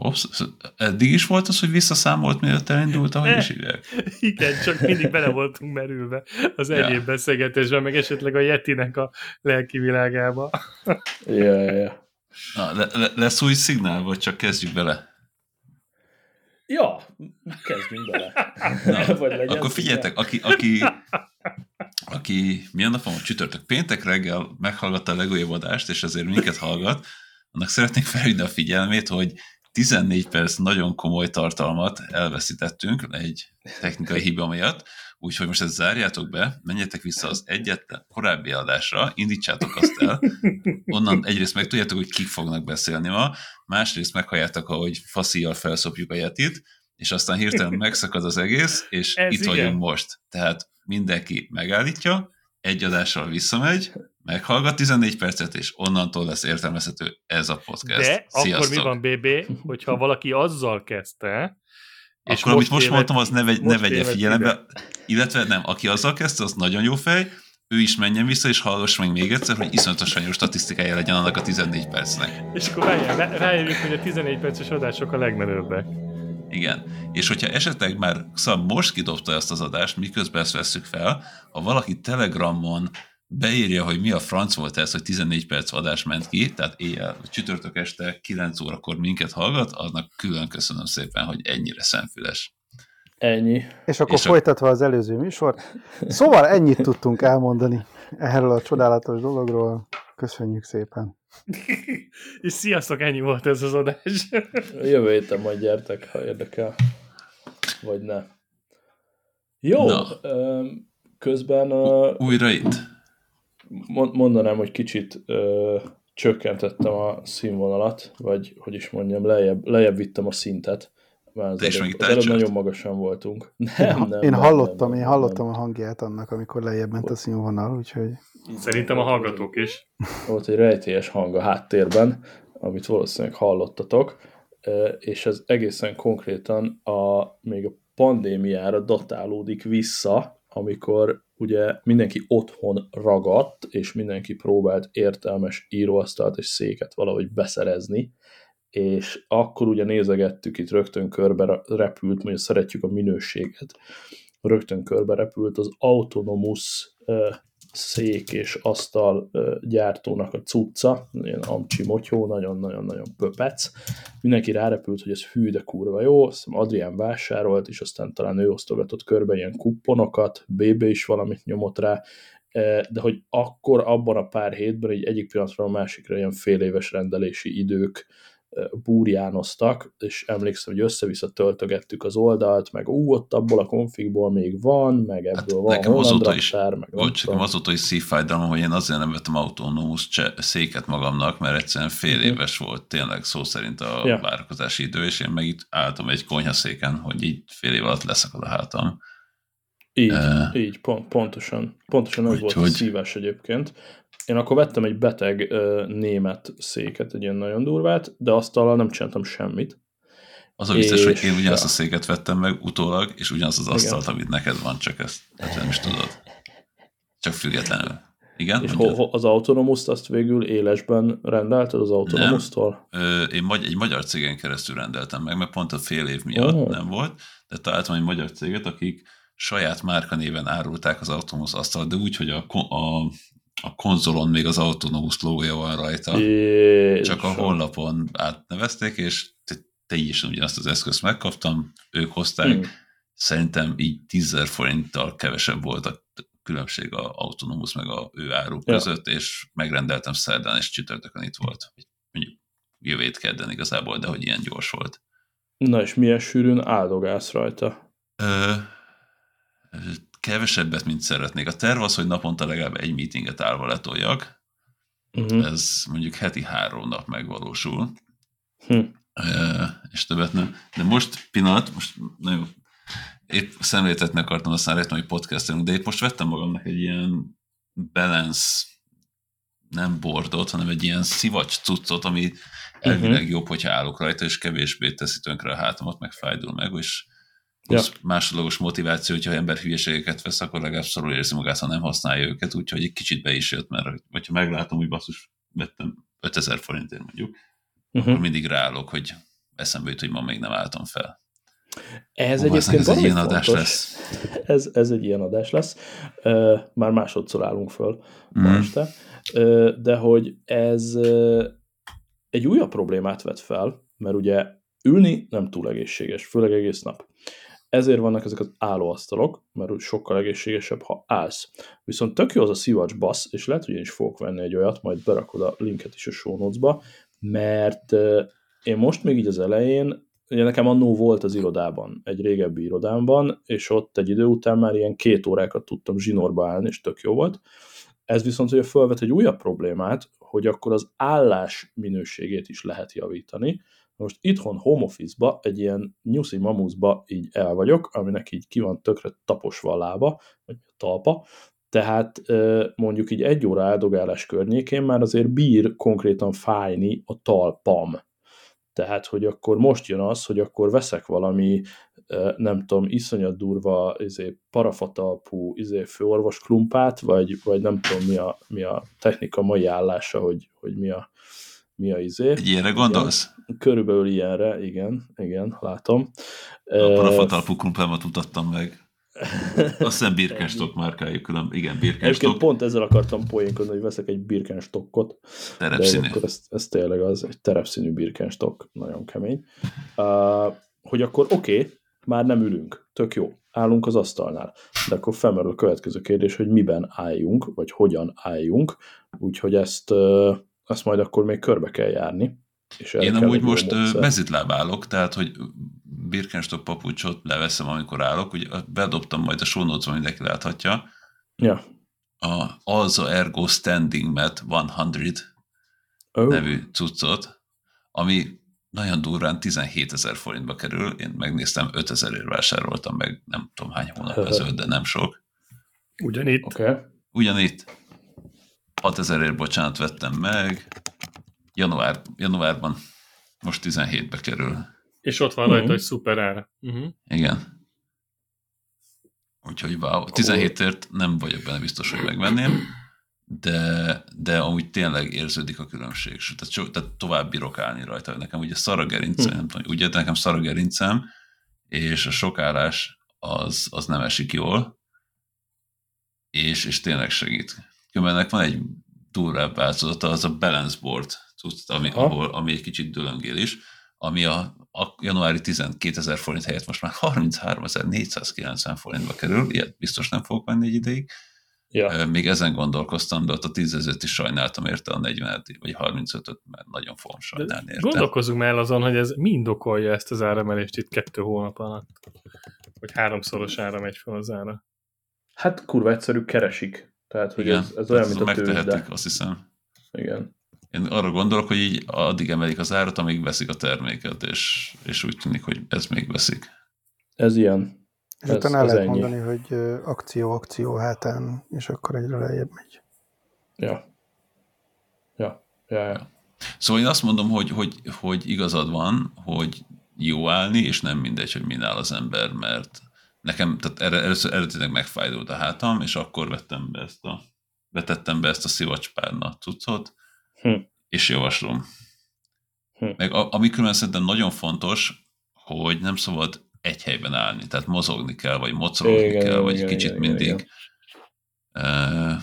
Ops, eddig is volt az, hogy visszaszámolt, mielőtt elindult, ahogy is hívják? Igen, csak mindig bele voltunk merülve az egyéb ja. beszélgetésben, meg esetleg a Yetinek a lelki világába. Ja, ja, ja. Na, le, le, lesz új szignál, vagy csak kezdjük bele? Ja, kezdjünk bele. Na, vagy legyen akkor figyeljetek, aki, aki, aki milyen napon van csütörtök péntek reggel meghallgatta a legújabb adást, és azért minket hallgat, annak szeretnék felhívni a figyelmét, hogy 14 perc nagyon komoly tartalmat elveszítettünk egy technikai hiba miatt, úgyhogy most ezt zárjátok be, menjetek vissza az egyetlen korábbi adásra, indítsátok azt el, onnan egyrészt megtudjátok, hogy kik fognak beszélni ma, másrészt meghalljátok, ahogy faszíjjal felszopjuk a jetit, és aztán hirtelen megszakad az egész, és Ez itt igen. vagyunk most. Tehát mindenki megállítja, egy adással visszamegy, meghallgat 14 percet, és onnantól lesz értelmezhető ez a podcast. De Sziasztok. akkor mi van, BB, hogyha valaki azzal kezdte, és akkor most amit most mondtam, az ne, vegy, ne vegye figyelembe, ide. illetve nem, aki azzal kezdte, az nagyon jó fej, ő is menjen vissza, és hallgass meg még egyszer, hogy iszonyatosan jó statisztikája legyen annak a 14 percnek. És akkor rájövünk, hogy a 14 perces adások a legmenőbbek. Igen. És hogyha esetleg már szóval most kidobta ezt az adást, miközben ezt veszük fel, ha valaki Telegramon beírja, hogy mi a franc volt ez, hogy 14 perc adás ment ki, tehát éjjel, csütörtök este 9 órakor minket hallgat, aznak külön köszönöm szépen, hogy ennyire szemfüles. Ennyi. És akkor és folytatva a... az előző műsor. Szóval ennyit tudtunk elmondani erről a csodálatos dologról. Köszönjük szépen. és sziasztok, ennyi volt ez az adás. Jövő héten majd gyertek, ha érdekel. Vagy ne. Jó, Na. közben... Újra itt mondanám, hogy kicsit ö, csökkentettem a színvonalat, vagy hogy is mondjam, lejjebb, lejjebb vittem a szintet. Már az, előbb, az előbb nagyon magasan voltunk. Nem, én, nem, én hallottam, nem, én hallottam nem. a hangját annak, amikor lejjebb ment a színvonal, úgyhogy... Szerintem a hallgatók is. Volt egy rejtélyes hang a háttérben, amit valószínűleg hallottatok, és ez egészen konkrétan a, még a pandémiára datálódik vissza, amikor ugye mindenki otthon ragadt, és mindenki próbált értelmes íróasztalt és széket valahogy beszerezni, és akkor ugye nézegettük, itt rögtön körbe repült, mondjuk szeretjük a minőséget, rögtön körbe repült az Autonomus szék és asztal gyártónak a cucca, ilyen amcsi motyó, nagyon-nagyon-nagyon pöpec. Mindenki rárepült, hogy ez hű, de kurva jó, azt Adrián vásárolt, és aztán talán ő osztogatott körbe ilyen kupponokat, BB is valamit nyomott rá, de hogy akkor abban a pár hétben, egy egyik pillanatról a másikra ilyen fél éves rendelési idők búrjánoztak, és emlékszem, hogy össze-vissza töltögettük az oldalt, meg ú, ott abból a konfigból még van, meg hát ebből hát van nekem azóta is, meg bocs, nekem azóta is szívfájdalom, hogy én azért nem vettem autonómus széket magamnak, mert egyszerűen fél uh-huh. éves volt tényleg szó szerint a ja. várakozási idő, és én meg itt álltam egy konyhaszéken, hogy így fél év alatt leszakad a hátam. Így, uh, így, pont, pontosan. Pontosan az volt hogy... szívás egyébként. Én akkor vettem egy beteg uh, német széket, egy ilyen nagyon durvát, de asztallal nem csináltam semmit. Az a biztos, és... hogy én ugyanazt a széket vettem meg utólag, és ugyanazt az asztalt, Igen. amit neked van, csak ezt hát nem is tudod. Csak függetlenül. Igen? És ho, az autonomus azt végül élesben rendelted az autonomustól? Én magy- egy magyar cégen keresztül rendeltem meg, mert pont a fél év miatt oh. nem volt, de találtam egy magyar céget, akik saját márkanéven árulták az autonomus asztalt, de úgy, hogy a, a a konzolon még az Autonomous logója van rajta. Jézusom. Csak a honlapon átnevezték, és teljesen ugyanazt az eszközt megkaptam, ők hozták, hmm. szerintem így 10 forinttal kevesebb volt a különbség a Autonomous meg a ő áruk ja. között, és megrendeltem szerdán, és csütörtökön itt volt. Mondjuk jövét kedden igazából, de hogy ilyen gyors volt. Na és milyen sűrűn áldogálsz rajta? Ö, kevesebbet, mint szeretnék. A terv az, hogy naponta legalább egy meetinget állva letoljak. Uh-huh. Ez mondjuk heti három nap megvalósul. Hm. És többet nem. De most pillanat, most nagyon épp szemléltetni akartam, aztán rájöttem, hogy podcastelünk, de épp most vettem magamnak egy ilyen balance nem bordot, hanem egy ilyen szivacs cuccot, ami elvileg uh-huh. jobb, hogyha állok rajta, és kevésbé teszi tönkre a hátamat, meg fájdul meg, és ja. másodlagos motiváció, hogyha ember hülyeségeket vesz, akkor legalább szorul érzi magát, ha nem használja őket, úgyhogy egy kicsit be is jött, mert hogyha meglátom, hogy basszus, vettem 5000 forintért mondjuk, uh-huh. akkor mindig ráállok, hogy eszembe jut, hogy ma még nem álltam fel. Ez Ó, egyébként ez egy ilyen adás fontos. lesz. Ez, ez egy ilyen adás lesz. Már másodszor állunk föl mm. ma este. Uh, de hogy ez egy újabb problémát vet fel, mert ugye ülni nem túl egészséges, főleg egész nap. Ezért vannak ezek az állóasztalok, mert sokkal egészségesebb, ha állsz. Viszont tök jó az a szivacs basz, és lehet, hogy én is fogok venni egy olyat, majd berakod a linket is a show notes-ba, mert én most még így az elején, ugye nekem annó volt az irodában, egy régebbi irodámban, és ott egy idő után már ilyen két órákat tudtam zsinórba állni, és tök jó volt. Ez viszont ugye felvet egy újabb problémát, hogy akkor az állás minőségét is lehet javítani, most itthon home office-ba, egy ilyen nyuszi mamuszba így el vagyok, aminek így ki van tökre taposva a lába, vagy a talpa, tehát mondjuk így egy óra áldogálás környékén már azért bír konkrétan fájni a talpam. Tehát, hogy akkor most jön az, hogy akkor veszek valami, nem tudom, iszonyat durva izé, parafatalpú izé, főorvos klumpát, vagy, vagy nem tudom, mi a, mi a technika mai állása, hogy, hogy mi a, mi a izé. Ilyenre gondolsz? Igen, körülbelül ilyenre, igen, igen, látom. A parafatalpú krumpámat mutattam meg. Azt hiszem Birkenstock márkájuk, külön, igen, Birkenstock. pont ezzel akartam poénkodni, hogy veszek egy Birkenstockot. Terepszínű. Akkor ez, ez tényleg az, egy terepszínű Birkenstock, nagyon kemény. Uh, hogy akkor oké, okay, már nem ülünk, tök jó, állunk az asztalnál. De akkor felmerül a következő kérdés, hogy miben álljunk, vagy hogyan álljunk, úgyhogy ezt uh, azt majd akkor még körbe kell járni. És Én amúgy most mezitláb állok, tehát, hogy Birkenstock papucsot leveszem, amikor állok, ugye bedobtam majd a notes mindenki láthatja. Ja. A Alza Ergo Standing Mat 100 oh. nevű cuccot, ami nagyon durván 17 ezer forintba kerül, én megnéztem, 5 ezerért vásároltam meg, nem tudom hány hónap ezelőtt, de nem sok. Ugyanitt. Okay. Ugyanitt. 6000ért bocsánat vettem meg, január, januárban, most 17-be kerül. És ott van uh-huh. rajta, hogy szuper ára. Uh-huh. Igen. Úgyhogy wow, 17-ért nem vagyok benne biztos, hogy megvenném, de, de amúgy tényleg érződik a különbség. Tehát, tehát tovább bírok állni rajta. Nekem ugye szar a gerincem, nem tudom, ugye nekem szar a gerincem, és a sokállás az, az nem esik jól, és, és tényleg segít. Különben van egy durvább változata, az a balance board, ami, ahol, ami egy kicsit dölöngél is, ami a, a januári 12 ezer forint helyett most már 33.490 forintba kerül, ilyet biztos nem fogok venni egy ideig. Ja. Még ezen gondolkoztam, de ott a 10 ezeret is sajnáltam érte a 40 vagy 35-öt, mert nagyon fogom sajnálni érte. Gondolkozunk már azon, hogy ez mind okolja ezt az áramelést itt kettő hónap alatt, hogy háromszoros ára megy fel az ára. Hát kurva egyszerű, keresik. Tehát, hogy Igen, ez, ez olyan, mint a tőzsde. azt hiszem. Igen. Én arra gondolok, hogy így addig emelik az árat, amíg veszik a terméket, és, és úgy tűnik, hogy ez még veszik. Ez ilyen. És utána el lehet ennyi. mondani, hogy akció, akció hátán, és akkor egyre lejjebb megy. Ja. Ja. Ja, ja. Szóval én azt mondom, hogy, hogy, hogy igazad van, hogy jó állni, és nem mindegy, hogy min áll az ember, mert nekem, tehát először eredetileg megfájdult a hátam, és akkor vettem be ezt a, vetettem be ezt a szivacspárna cuccot, hm. és javaslom. Hm. Meg a, ami különben szerintem nagyon fontos, hogy nem szabad egy helyben állni, tehát mozogni kell, vagy mocorogni igen, kell, vagy igen, kicsit igen, mindig igen. Uh,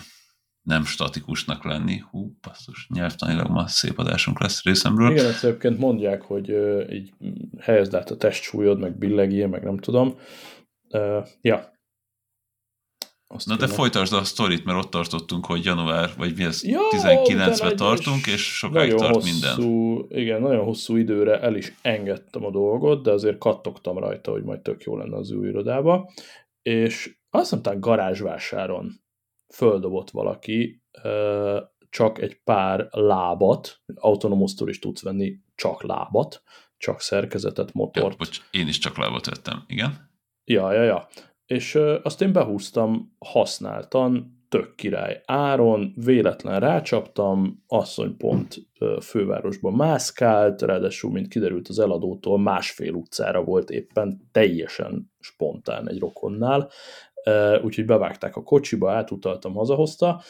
nem statikusnak lenni. Hú, basszus, nyelvtanilag ma szép adásunk lesz részemről. Igen, ezt egyébként mondják, hogy uh, így helyezd át a testsúlyod, meg billegjél, meg nem tudom, Uh, ja. Azt Na de folytasd a sztorit, mert ott tartottunk, hogy január, vagy mi ez, ja, 19-ben tartunk, és sokáig tart hosszú, minden. Igen, nagyon hosszú időre el is engedtem a dolgot, de azért kattogtam rajta, hogy majd tök jó lenne az új irodába, és azt mondták garázsvásáron földobott valaki csak egy pár lábat, autonomosztól is tudsz venni csak lábat, csak szerkezetet, motort. Ja, bocs, én is csak lábat vettem, igen. Ja, ja, ja. És ö, azt én behúztam használtan, tök király áron, véletlen rácsaptam, asszony pont ö, fővárosban mászkált, ráadásul, mint kiderült az eladótól, másfél utcára volt éppen teljesen spontán egy rokonnál, ö, úgyhogy bevágták a kocsiba, átutaltam, hazahozta,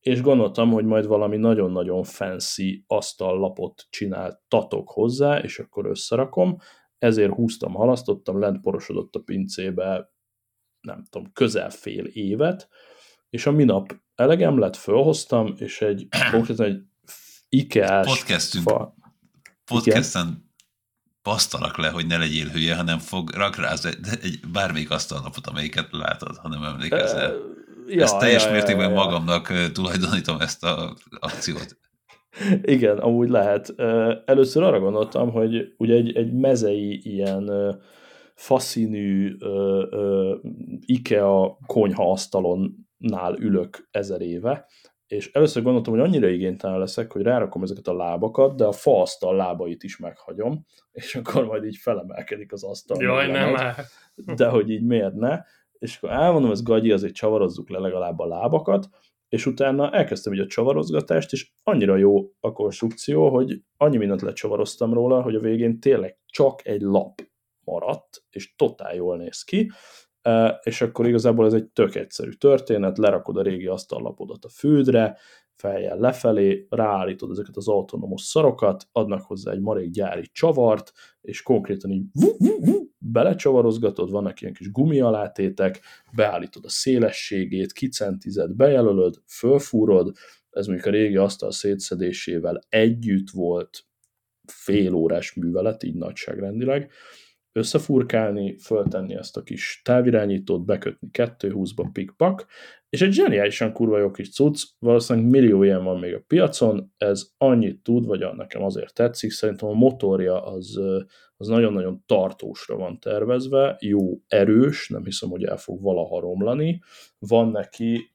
és gondoltam, hogy majd valami nagyon-nagyon fancy asztallapot csináltatok hozzá, és akkor összerakom, ezért húztam, halasztottam, lent porosodott a pincébe, nem tudom, közel fél évet, és a minap elegem lett, fölhoztam, és egy konkrétan egy IKEA-s Podcastünk. Fa... Podcasten basztalak le, hogy ne legyél hülye, hanem fog, rak rá egy, egy bármelyik asztalnapot, amelyiket látod, hanem emlékezel. Uh, ja, ezt teljes ja, mértékben ja, ja. magamnak tulajdonítom ezt a akciót. Igen, amúgy lehet. Először arra gondoltam, hogy ugye egy, egy mezei ilyen faszínű IKEA konyha asztalonnál ülök ezer éve, és először gondoltam, hogy annyira igénytelen leszek, hogy rárakom ezeket a lábakat, de a faasztal lábait is meghagyom, és akkor majd így felemelkedik az asztal. Jaj, nem már. De hogy így miért ne? És akkor elmondom, ez gagyi, azért csavarozzuk le legalább a lábakat, és utána elkezdtem így a csavarozgatást, és annyira jó a konstrukció, hogy annyi mindent lecsavaroztam róla, hogy a végén tényleg csak egy lap maradt, és totál jól néz ki, és akkor igazából ez egy tök egyszerű történet, lerakod a régi asztallapodat a földre, feljel lefelé, ráállítod ezeket az autonomos szarokat, adnak hozzá egy marék gyári csavart, és konkrétan így belecsavarozgatod, vannak ilyen kis gumialátétek, beállítod a szélességét, kicentized, bejelölöd, fölfúrod, ez mondjuk a régi asztal szétszedésével együtt volt fél órás művelet, így nagyságrendileg, összefurkálni, föltenni ezt a kis távirányítót, bekötni 220-ba pikpak, és egy zseniálisan kurva jó kis cucc, valószínűleg millió ilyen van még a piacon, ez annyit tud, vagy nekem azért tetszik, szerintem a motorja az, az nagyon-nagyon tartósra van tervezve, jó, erős, nem hiszem, hogy el fog valaha romlani, van neki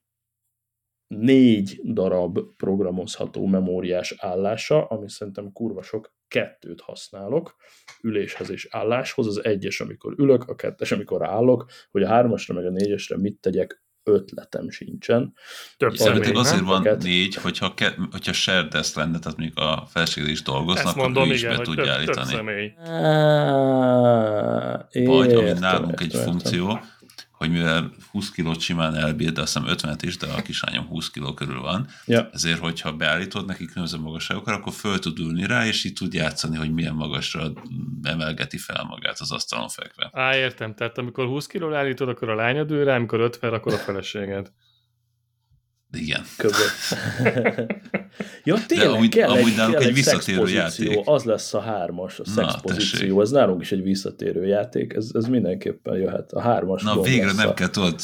négy darab programozható memóriás állása, ami szerintem kurva sok, kettőt használok, üléshez és álláshoz, az egyes, amikor ülök, a kettes, amikor állok, hogy a hármasra meg a négyesre mit tegyek, ötletem sincsen. Több személy, azért van Ket... négy, hogyha, ke, hogyha shared desk lenne, tehát mondjuk a felséged is dolgoznak, Ezt mondom, akkor igen, is be tudja több, állítani. Több személy. Vagy, ami nálunk egy funkció, hogy mivel 20 kilót simán elbír, de azt hiszem 50 is, de a kislányom 20 kiló körül van, ja. ezért, hogyha beállítod neki különböző magasságokat, akkor föl tud ülni rá, és így tud játszani, hogy milyen magasra emelgeti fel magát az asztalon fekve. Á, értem, tehát amikor 20 kiló állítod, akkor a lányod ül rá, amikor 50, akkor a feleséged. Igen. ja, tényleg, De amúgy, kell amúgy egy, kell egy visszatérő játék. Az lesz a hármas, a szexpozíció. Ez nálunk is egy visszatérő játék, ez, ez mindenképpen jöhet. A hármas Na végre nem kell tudod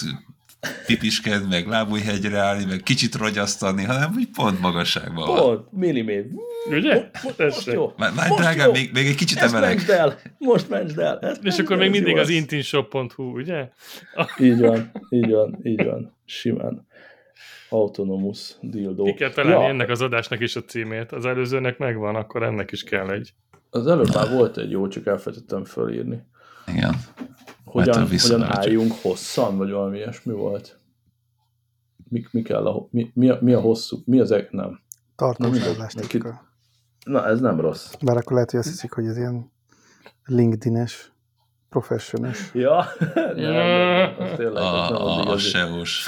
pipisked, meg lábújhegyre állni, meg kicsit rogyasztani, hanem úgy pont magasságban van. Pont, milliméter. Ugye? Most, most jó. Már, már most drágám, jó. Még, még egy kicsit Ezt emelek. el. Most mentsd el. Ezt És akkor még mindig az intinshop.hu, ugye? Így van, így van, így van. Simán. Autonomous dildo. Ki kell találni ja. ennek az adásnak is a címét. Az előzőnek megvan, akkor ennek is kell egy. Az előbb már volt egy jó, csak elfelejtettem fölírni. Igen. Hogyan, hogyan álljunk hosszan, vagy valami ilyesmi volt? Mi, mi kell a, mi, mi, a, mi a hosszú, mi az ek, nem. Állástechnika. Na, ez nem rossz. Bár akkor lehet, hogy azt hiszik, hogy ez ilyen LinkedIn-es professionális. Ja, nem, az tényleg, a, a, a sehos.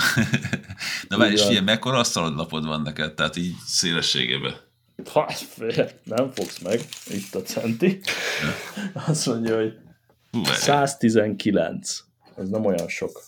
Na már, és ilyen mekkora asztalodlapod van neked, tehát így szélességében? Ha, nem fogsz meg, itt a centi. Azt mondja, hogy 119. Ez nem olyan sok.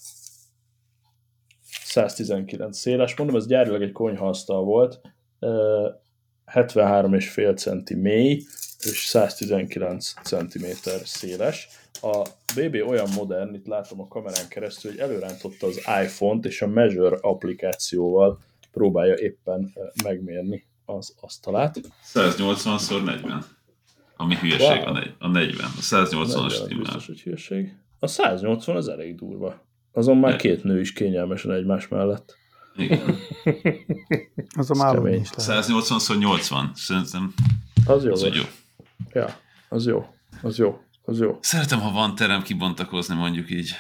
119 széles. Mondom, ez gyárilag egy konyhaasztal volt. 73,5 centi mély, és 119 cm széles. A BB olyan modern, itt látom a kamerán keresztül, hogy előrántotta az iPhone-t, és a Measure applikációval próbálja éppen megmérni az asztalát. 180x40. Ami hülyeség wow. a 40. A 180-as Biztos, hogy hülyeség. A 180 az elég durva. Azon már két nő is kényelmesen egymás mellett. Igen. az a már is 180 szerintem. Az jó. Az jó. Ja, az jó. Az jó. Az jó. Szeretem, ha van terem kibontakozni, mondjuk így.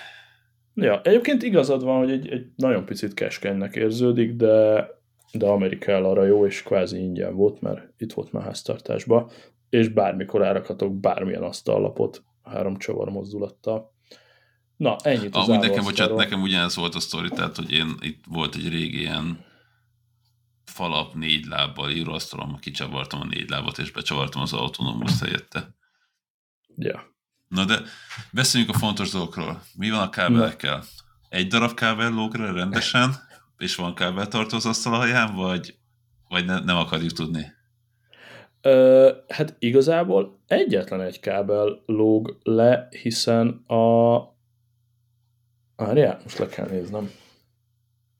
Ja, egyébként igazad van, hogy egy, egy nagyon picit keskenynek érződik, de, de Amerikál arra jó, és kvázi ingyen volt, mert itt volt már háztartásba, és bármikor árakhatok bármilyen asztallapot három csavar mozdulattal. Na, ennyit az nekem, bocsánat, nekem ugyanez volt a sztori, tehát, hogy én itt volt egy régi ilyen falap négy lábbal íróasztalom, kicsavartam a négy lábat, és becsavartam az autonómus helyette. Ja. Na de beszéljünk a fontos dolgokról. Mi van a kábelekkel? Egy darab kábel lóg rendesen, és van kábeltartó az asztal alján, vagy, vagy ne, nem akarjuk tudni? Ö, hát igazából egyetlen egy kábel lóg le, hiszen a... Várjál, most le kell néznem.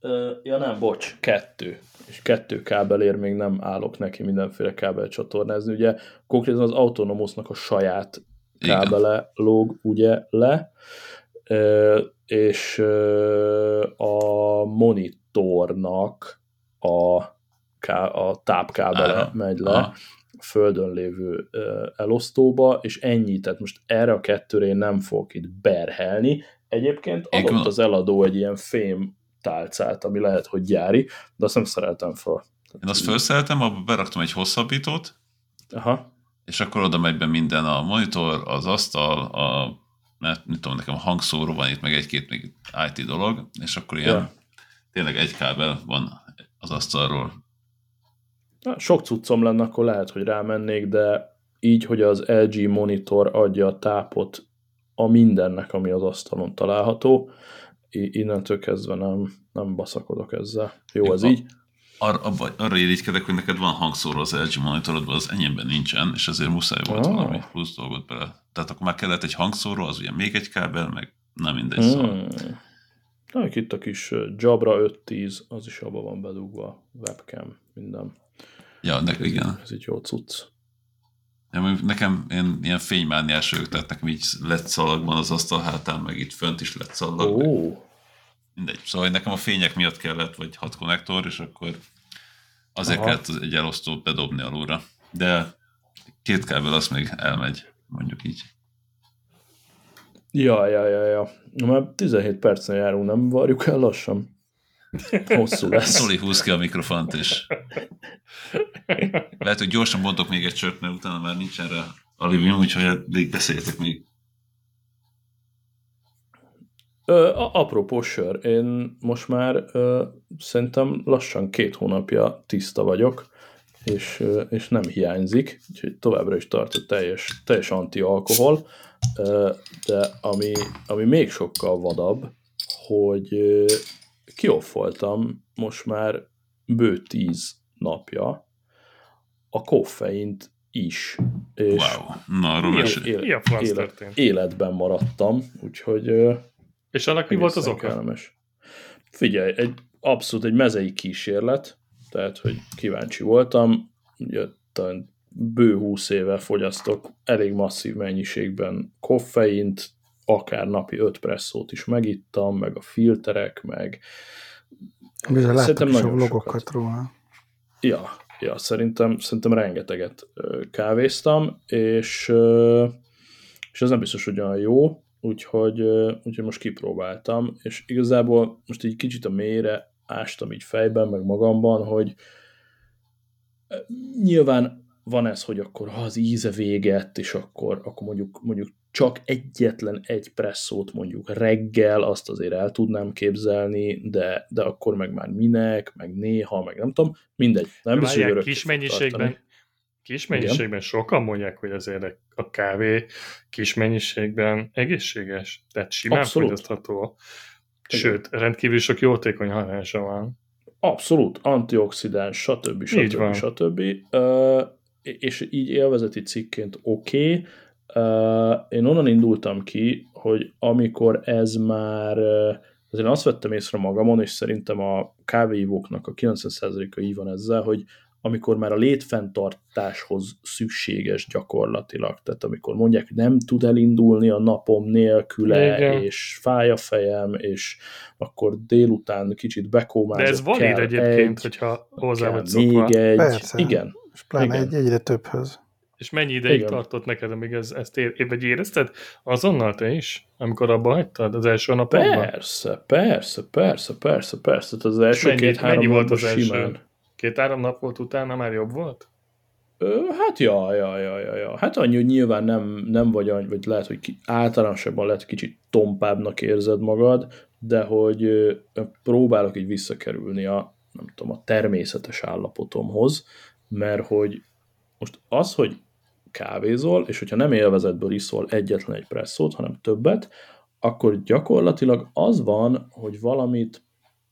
Ö, ja nem, bocs, kettő. És kettő kábelért még nem állok neki mindenféle kábel csatornázni. Ugye konkrétan az Autonomusnak a saját kábele Igen. lóg ugye le, ö, és ö, a monitornak a, ká, a tápkábele Aha. megy le. Aha földön lévő elosztóba, és ennyi, tehát most erre a kettőre én nem fogok itt berhelni. Egyébként adott az eladó egy ilyen fém tálcát, ami lehet, hogy gyári, de azt nem szereltem fel. Én azt felszereltem, abba beraktam egy hosszabbítót, Aha. és akkor oda megy be minden, a monitor, az asztal, a mert nem tudom, nekem hangszóró van itt, meg egy-két még IT dolog, és akkor ilyen ja. tényleg egy kábel van az asztalról. Na, sok cuccom lenne, akkor lehet, hogy rámennék, de így, hogy az LG monitor adja a tápot a mindennek, ami az asztalon található, innentől kezdve nem, nem baszakodok ezzel. Jó, ez így? Ar, abba, arra irigykedek, hogy neked van hangszóró az LG monitorodban, az enyémben nincsen, és azért muszáj volt oh. valami plusz dolgot bele. Tehát akkor már kellett egy hangszóró, az ugye még egy kábel, meg nem mindegy hmm. szóval. Na, itt a kis Jabra 510, az is abban van bedugva, webcam, minden. Ja, nek, igen. Ez így jó cucc. Ja, nekem én ilyen fénymániás vagyok, tehát nekem így lett szalag van az asztal hátán, meg itt fönt is lett szalag. Oh. Mindegy. Szóval nekem a fények miatt kellett, vagy hat konnektor, és akkor azért Aha. kellett egy elosztót bedobni alulra. De két kábel az még elmegy, mondjuk így. Ja, ja, ja, ja. Már 17 percen járunk, nem varjuk el lassan? Hosszú lesz. Szoli, húz ki a mikrofont, és lehet, hogy gyorsan mondok még egy csört, mert utána már nincs erre alibium, úgyhogy még beszéljetek még. Ö, apropó sör, én most már ö, szerintem lassan két hónapja tiszta vagyok, és, ö, és nem hiányzik, úgyhogy továbbra is tart a teljes, teljes anti-alkohol, ö, de ami, ami még sokkal vadabb, hogy ö, kioffoltam most már bő tíz napja a koffeint is. És wow, na arról él, él, él, él, életben maradtam, úgyhogy és annak mi volt az oka? Kellemes. Figyelj, egy abszolút egy mezei kísérlet, tehát, hogy kíváncsi voltam, ugye bő húsz éve fogyasztok elég masszív mennyiségben koffeint, akár napi öt presszót is megittam, meg a filterek, meg Bizony láttam is a vlogokat sokat. róla. Ja, ja szerintem, szerintem rengeteget kávéztam, és, és ez nem biztos, hogy olyan jó, úgyhogy, úgyhogy most kipróbáltam, és igazából most egy kicsit a mélyre ástam így fejben, meg magamban, hogy nyilván van ez, hogy akkor ha az íze véget, és akkor, akkor mondjuk, mondjuk csak egyetlen egy presszót mondjuk reggel, azt azért el tudnám képzelni, de, de akkor meg már minek, meg néha, meg nem tudom, mindegy. Nem biztos, hogy kis mennyiségben, kis mennyiségben Igen. sokan mondják, hogy azért a kávé kis mennyiségben egészséges, tehát simán Abszolút. fogyasztható. Sőt, rendkívül sok jótékony hatása van. Abszolút, antioxidáns, stb. stb. stb. Uh, és így élvezeti cikként oké, okay, én onnan indultam ki, hogy amikor ez már, azért azt vettem észre magamon, és szerintem a kávéivóknak a 90%-a így van ezzel, hogy amikor már a létfenntartáshoz szükséges gyakorlatilag, tehát amikor mondják, hogy nem tud elindulni a napom nélküle, Igen. és fáj a fejem, és akkor délután kicsit bekómázok. De ez valid egyébként, egy, hogyha hozzá vagy Még egy, Persze. igen. És pláne igen. Egy, egyre többhöz. És mennyi ideig Igen. tartott neked, amíg ez, ezt ér, vagy érezted? Azonnal te is? Amikor abba hagytad az első napokban? Persze, persze, persze, persze, persze. Tehát az első két-három volt az simán. első? Két-három nap volt utána már jobb volt? Ö, hát ja, ja, ja, ja, ja. Hát annyi, hogy nyilván nem, nem vagy annyi, vagy lehet, hogy ki, általánosabban lehet, hogy kicsit tompábbnak érzed magad, de hogy ö, próbálok így visszakerülni a, nem tudom, a természetes állapotomhoz, mert hogy most az, hogy kávézol, és hogyha nem élvezetből iszol egyetlen egy presszót, hanem többet, akkor gyakorlatilag az van, hogy valamit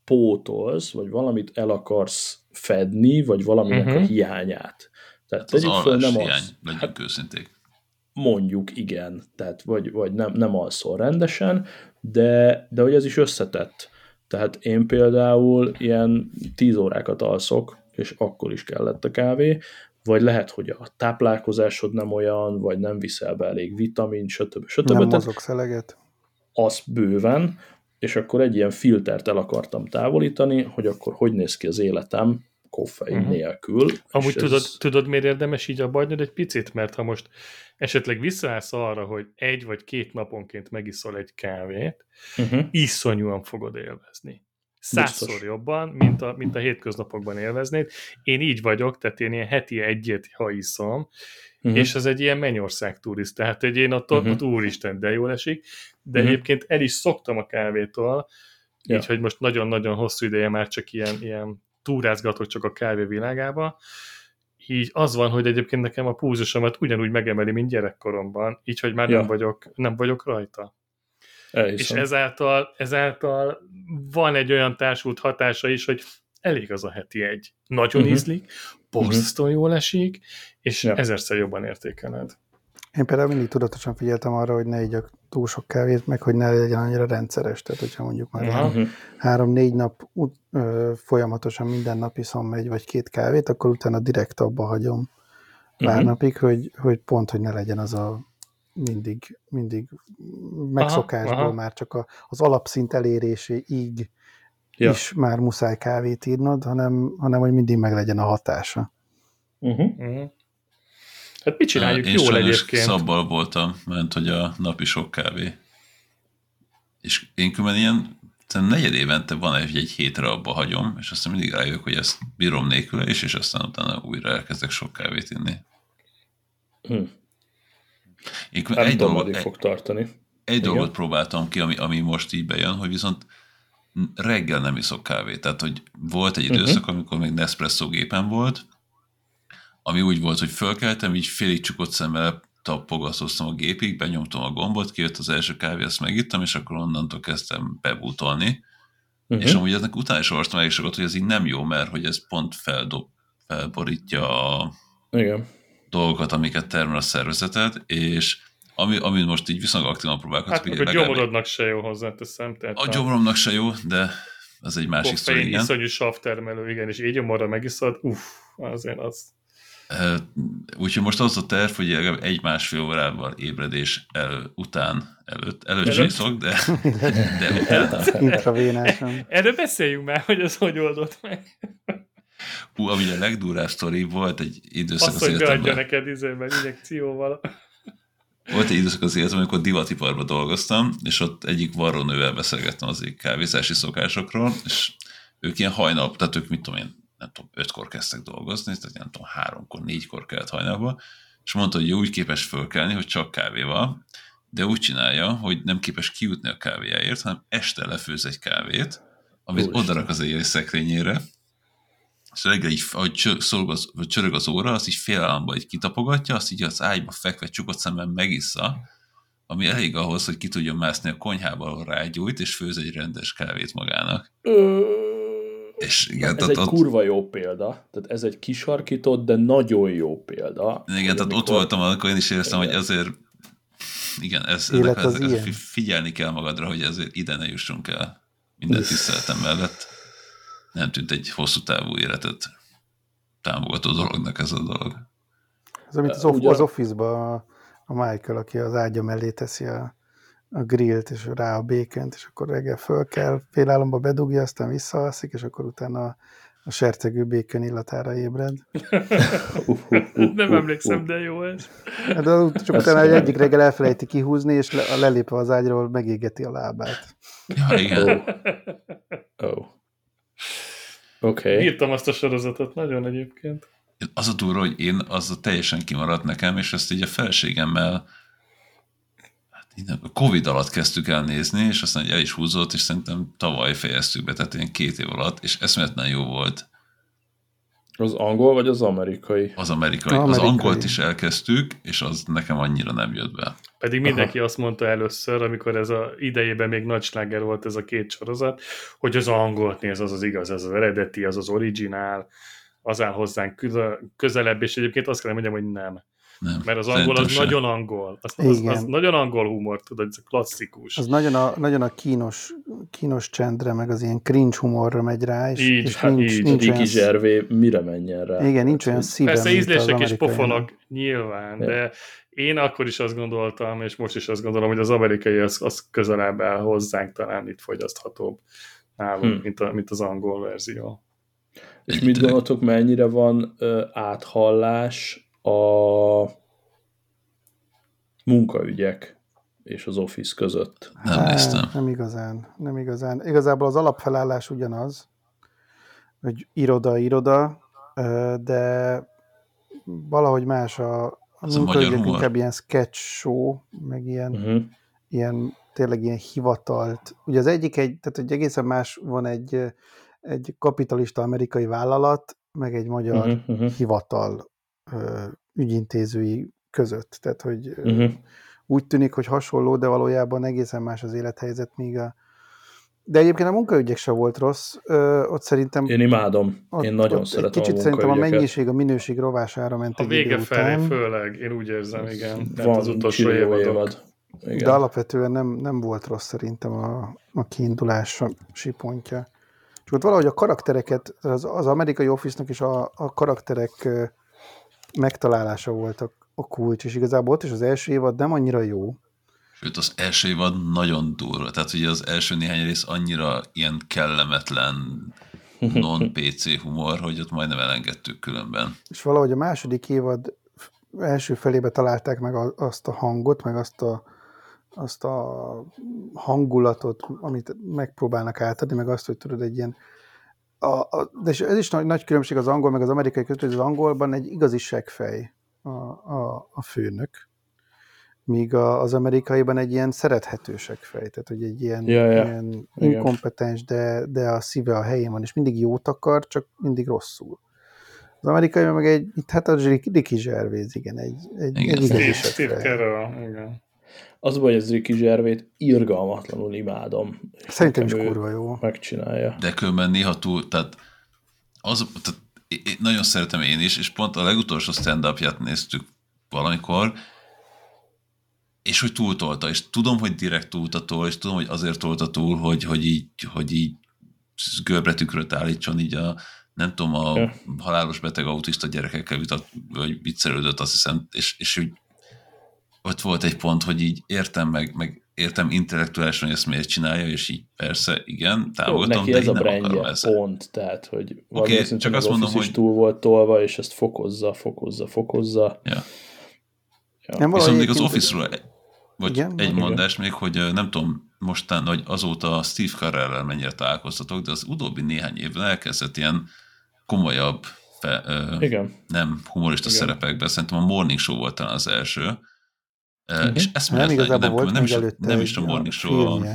pótolsz, vagy valamit el akarsz fedni, vagy valaminek uh-huh. a mhm. hiányát. Tehát az föl, nem hiány, az, legyünk hát, őszinték. Mondjuk igen, tehát vagy, vagy nem, nem alszol rendesen, de, de hogy ez is összetett. Tehát én például ilyen 10 órákat alszok, és akkor is kellett a kávé, vagy lehet, hogy a táplálkozásod nem olyan, vagy nem viszel be elég vitamin, stb. stb. Nem mozogsz eleget. Az bőven, és akkor egy ilyen filtert el akartam távolítani, hogy akkor hogy néz ki az életem koffein uh-huh. nélkül. Amúgy tudod, ez... tudod, miért érdemes így abbajnod egy picit? Mert ha most esetleg visszaállsz arra, hogy egy vagy két naponként megiszol egy kávét, uh-huh. iszonyúan fogod élvezni. Százszor Biztos. jobban, mint a, mint a hétköznapokban élveznéd. Én így vagyok, tehát én ilyen heti egyet, ha iszom, uh-huh. és ez egy ilyen mennyország turiszt, tehát hogy én attól, uh-huh. úristen, de jól esik, de uh-huh. egyébként el is szoktam a kávétól, ja. így, hogy most nagyon-nagyon hosszú ideje már csak ilyen, ilyen túrázgatok csak a kávé világába, így az van, hogy egyébként nekem a púzusomat ugyanúgy megemeli, mint gyerekkoromban, így, hogy már ja. nem, vagyok, nem vagyok rajta. Elhiszem. És ezáltal, ezáltal van egy olyan társult hatása is, hogy elég az a heti egy. Nagyon uh-huh. ízlik, borzasztóan uh-huh. jól esik, és ja. ezerszer jobban értékeled. Én például mindig tudatosan figyeltem arra, hogy ne igyak túl sok kávét, meg hogy ne legyen annyira rendszeres. Tehát, hogyha mondjuk már uh-huh. három-négy nap ö, folyamatosan minden nap iszom egy vagy két kávét, akkor utána direkt abba hagyom pár uh-huh. napig, hogy, hogy pont, hogy ne legyen az a mindig, mindig megszokásból aha, aha. már csak a, az alapszint eléréséig ja. is már muszáj kávét írnod, hanem, hanem hogy mindig meg legyen a hatása. Uh-huh. Uh-huh. Hát mit csináljuk Én jól egyébként? szabbal voltam, mert hogy a napi sok kávé. És én különben ilyen negyed évente van egy, egy hétre abba hagyom, és aztán mindig rájövök, hogy ezt bírom nélküle is, és aztán utána újra elkezdek sok kávét inni. Hm. Én Nem egy dolgot, fog tartani. Egy dolgot próbáltam ki, ami, ami most így bejön, hogy viszont reggel nem iszok kávét. Tehát, hogy volt egy időszak, uh-huh. amikor még Nespresso gépen volt, ami úgy volt, hogy fölkeltem, így félig csukott szemmel tapogatóztam a gépig, benyomtam a gombot, kijött az első kávé, azt megittem, és akkor onnantól kezdtem bebútolni. Uh-huh. És amúgy ennek utána is olvastam elég sokat, hogy ez így nem jó, mert hogy ez pont feldob, felborítja a Igen. Dolgokat, amiket termel a szervezeted, és ami, ami most így viszonylag aktívan próbálkozok. Hát, a gyomorodnak se jó hozzáteszem. Tehát a gyomoromnak se jó, de ez egy másik szó, igen. iszonyú savtermelő, igen, és így a megiszod, uff, azért az Úgyhogy most az a terv, hogy egy-másfél órával ébredés el, után, előtt, előtt csiszok, de, de után. Erről beszéljünk már, hogy ez hogy oldott meg. Hú, ami a legdurább sztori, volt egy időszak Azt, az hogy beadja neked izében injekcióval. Volt egy időszak az életemben, amikor divatiparban dolgoztam, és ott egyik varrónővel beszélgettem az kávézási szokásokról, és ők ilyen hajnal, tehát ők mit tudom én, nem tudom, ötkor kezdtek dolgozni, tehát nem tudom, háromkor, négykor kellett hajnalba, és mondta, hogy úgy képes fölkelni, hogy csak kávéval, de úgy csinálja, hogy nem képes kijutni a kávéjáért, hanem este lefőz egy kávét, amit odarak az éjjel szekrényére, és reggel így, ahogy szorog az, vagy csörög az óra, azt így félállamban így kitapogatja, azt így az ágyba fekve csukott szemben megissza, ami elég ahhoz, hogy ki tudjon mászni a konyhába, ahol rágyújt, és főz egy rendes kávét magának. És igen, ez tehát egy ott... kurva jó példa. Tehát ez egy kisarkított, de nagyon jó példa. Igen, tehát amikor... ott voltam, akkor én is éreztem, igen. hogy azért igen, ez, ezek, ezek, ezek, figyelni kell magadra, hogy ezért ide ne jussunk el minden tiszteletem mellett. Nem tűnt egy hosszú távú életet támogató dolognak ez a dolog. Ez, amit az, off- az office-ba a Michael, aki az ágya mellé teszi a a grillt, és rá a békent, és akkor reggel föl kell, államban bedugja, aztán visszaalszik, és akkor utána a, sercegő békön illatára ébred. Nem emlékszem, de jó ez. Hát, csak utána egy egyik reggel elfelejti kihúzni, és le, lelépve az ágyról megégeti a lábát. Ja, igen. Oh. oh. Oké. Okay. Írtam azt a sorozatot, nagyon egyébként. Az a túra, hogy én az a teljesen kimaradt nekem, és ezt így a felségemmel a Covid alatt kezdtük el nézni, és aztán el is húzott, és szerintem tavaly fejeztük be, tehát ilyen két év alatt, és eszméletlen jó volt. Az angol vagy az amerikai? Az amerikai. amerikai. Az angolt is elkezdtük, és az nekem annyira nem jött be. Pedig mindenki Aha. azt mondta először, amikor ez a idejében még nagy sláger volt ez a két sorozat, hogy az angolt néz, az az igaz, az az eredeti, az az originál, az áll hozzánk közelebb, és egyébként azt kell mondjam, hogy nem. Nem, Mert az angol az sem. nagyon angol. Az, az, az, nagyon angol humor, tudod, ez klasszikus. Az nagyon a, nagyon a kínos, kínos csendre, meg az ilyen cringe humorra megy rá, és, így, és hát nincs, így. nincs olyan... Zservé mire menjen rá? Igen, nincs olyan szívem, Persze ízlések és pofonok nyilván, ja. de én akkor is azt gondoltam, és most is azt gondolom, hogy az amerikai az, az közelebb áll hozzánk, talán itt fogyaszthatóbb nálunk, hmm. mint, a, mint az angol verzió. És mit gondoltok, mennyire van ö, áthallás a munkaügyek és az Office között. Nem hát, néztem. Nem igazán, nem igazán. Igazából az alapfelállás ugyanaz, hogy iroda-iroda, de valahogy más a, a munkaügyek inkább ilyen sketch show, meg ilyen, uh-huh. ilyen tényleg ilyen hivatalt. Ugye az egyik egy, tehát egy egészen más van egy, egy kapitalista amerikai vállalat, meg egy magyar uh-huh, uh-huh. hivatal ügyintézői között. Tehát, hogy uh-huh. úgy tűnik, hogy hasonló, de valójában egészen más az élethelyzet, míg a de egyébként a munkaügyek se volt rossz, ö, ott szerintem... Én imádom, ott, én nagyon ott szeretem Kicsit a szerintem a mennyiség, a minőség rovására ment A vége felé után. főleg, én úgy érzem, igen. Van az utolsó évad. évad. Igen. De alapvetően nem, nem volt rossz szerintem a, a kiindulási pontja. Csak ott valahogy a karaktereket, az, az amerikai office-nak is a, a karakterek megtalálása volt a, a kulcs, és igazából ott is az első évad nem annyira jó. Sőt, az első évad nagyon durva. Tehát ugye az első néhány rész annyira ilyen kellemetlen non-PC humor, hogy ott majdnem elengedtük különben. És valahogy a második évad első felébe találták meg azt a hangot, meg azt a, azt a hangulatot, amit megpróbálnak átadni, meg azt, hogy tudod, egy ilyen a, a, de ez is nagy, nagy különbség az angol meg az amerikai között, hogy az angolban egy igazi seggfej a, a, a főnök, míg a, az amerikaiban egy ilyen szerethető seggfej, tehát hogy egy ilyen, ja, ja. ilyen inkompetens, de, de a szíve a helyén van, és mindig jót akar, csak mindig rosszul. Az amerikai meg egy, hát a Ricky Gervais, igen, egy, egy, igen, egy igazi seggfej. Igen. Az baj, hogy ez Ricky Zservét irgalmatlanul imádom. Szerintem is kurva jó. Megcsinálja. De különben néha túl, tehát, az, tehát én nagyon szeretem én is, és pont a legutolsó stand-upját néztük valamikor, és hogy túltolta, és tudom, hogy direkt túltatól, és tudom, hogy azért tolta túl, hogy, hogy így, hogy így göbre tükröt állítson így a, nem tudom, a halálos beteg autista gyerekekkel vitat, vagy viccelődött, azt hiszem, és, és úgy ott volt egy pont, hogy így értem meg, meg értem intellektuálisan, hogy ezt miért csinálja, és így persze, igen, támogatom, Jó, de ez a brandje, pont, tehát, hogy okay, csak azt mondom, hogy túl volt tolva, és ezt fokozza, fokozza, fokozza. Ja. Ja. Nem Viszont még az Office-ról vagy igen, egy igen. mondás még, hogy nem tudom mostán, hogy azóta Steve Carell-el mennyire találkoztatok, de az utóbbi néhány évben elkezdett ilyen komolyabb, fe, igen. nem humorista igen. szerepekben, szerintem a Morning Show volt talán az első, Uh-huh. És ezt nem igazából nem, volt nem, is, nem is a Morning Show, a,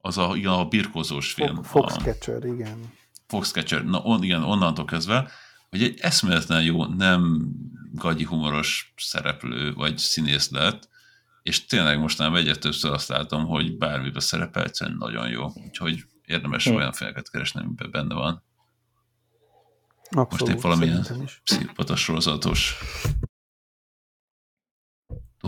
az a, igen, a birkózós film. Foxcatcher, igen. Foxcatcher, na on, igen, onnantól kezdve, hogy egy eszméletlen jó, nem gagyi humoros szereplő vagy színész lett, és tényleg most nem egyet többször azt látom, hogy bármiben szerepel, egyszerűen nagyon jó. Úgyhogy érdemes hmm. olyan filmeket keresni, amiben benne van. Abszolút, most egy valamilyen pszichopatas sorozatos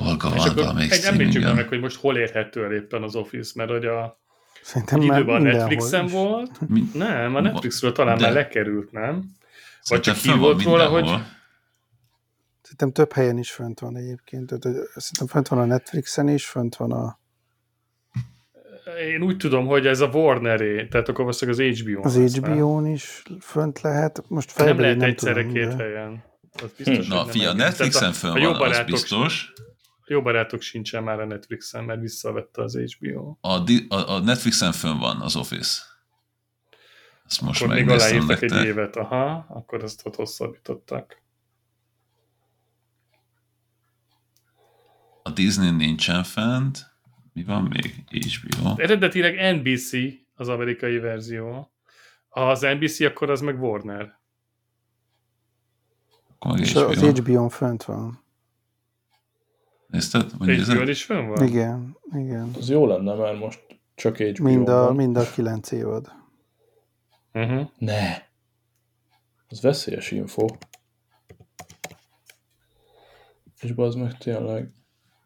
dolga van valamelyik egy említsük meg, hogy most hol érhető el éppen az Office, mert hogy a Szerintem már időben a Netflixen volt. Mi? Nem, a Netflixről talán de... már lekerült, nem? Vagy csak ki volt róla, hogy... Szerintem több helyen is fönt van egyébként. Szerintem fönt van a Netflixen is, fönt van a... Én úgy tudom, hogy ez a Warner-é, tehát akkor az az HBO-n. Az HBO-n is fönt lehet. Most nem lehet nem egyszerre tudom, két de... helyen. Az biztos, hm. Na, fia, a Netflixen fönn van, az biztos. Jó barátok sincsen már a Netflixen, mert visszavette az HBO. A, a, a Netflixen fönn van az Office. Ezt most akkor még aláírtak egy évet, aha, akkor ezt ott hosszabbították. A Disney nincsen fent. Mi van még? HBO. Eredetileg NBC az amerikai verzió. Ha az NBC, akkor az meg Warner. Akkor És HBO. az HBO-n fönt van. Nézted? hbo is fönn van? Igen, igen. Az jó lenne, mert most csak HBO mind a, van. Mind a kilenc évad. Uh-huh. Ne! Az veszélyes info. És az meg tényleg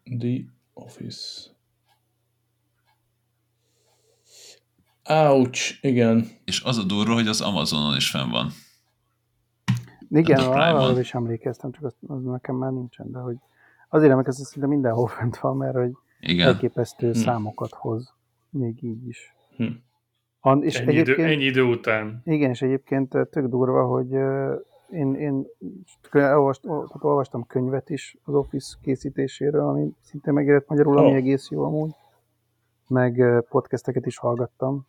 The Office. Ouch, igen. És az a durva, hogy az Amazonon is fenn van. Igen, arra is emlékeztem, csak az, az nekem már nincsen, de hogy azért emlékeztem, szinte mindenhol fent van, mert hogy Igen. elképesztő hm. számokat hoz, még így is. Hm. An, és ennyi, idő, ennyi idő után. Igen, és egyébként tök durva, hogy én, én olvast, olvastam könyvet is az Office készítéséről, ami szinte megérett magyarul, ami oh. egész jó amúgy. Meg podcasteket is hallgattam.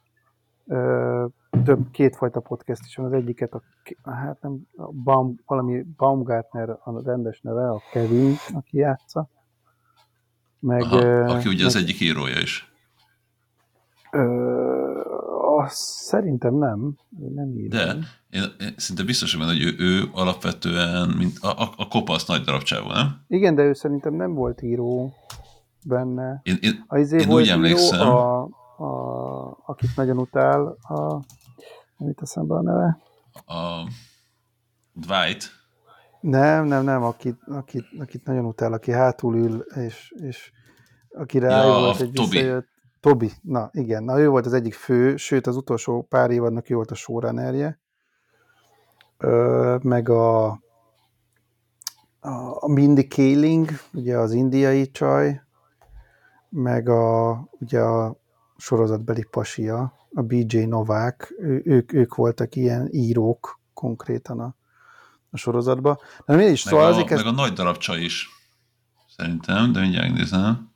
Több, kétfajta podcast is van. Az egyiket a, hát nem, a Baum, valami Baumgartner a rendes neve, a Kevin, aki játsza. Meg, Aha, aki ugye meg, az egyik írója is. Ö, Szerintem nem. nem írom. De én, én szinte biztos benne, hogy ő, ő alapvetően mint a, a, a kopasz nagy darabcsávó, nem? Igen, de ő szerintem nem volt író benne. Én, én, a izé én volt úgy emlékszem. Író, a, a, akit nagyon utál, a, nem itt eszembe a neve. A Dwight. Nem, nem, nem, akit, akit, akit nagyon utál, aki hátul ül, és, és akire ja, volt egy Tobi. visszajött. Tobi, na igen, na ő volt az egyik fő, sőt az utolsó pár évadnak ő volt a showrunnerje, meg a, a Mindy Kaling, ugye az indiai csaj, meg a, ugye a sorozatbeli pasia, a BJ Novák, ő, ők, ők voltak ilyen írók konkrétan a, a sorozatban. De is, meg, szóval a, meg kezd... a nagy darab csaj is, szerintem, de mindjárt nézem.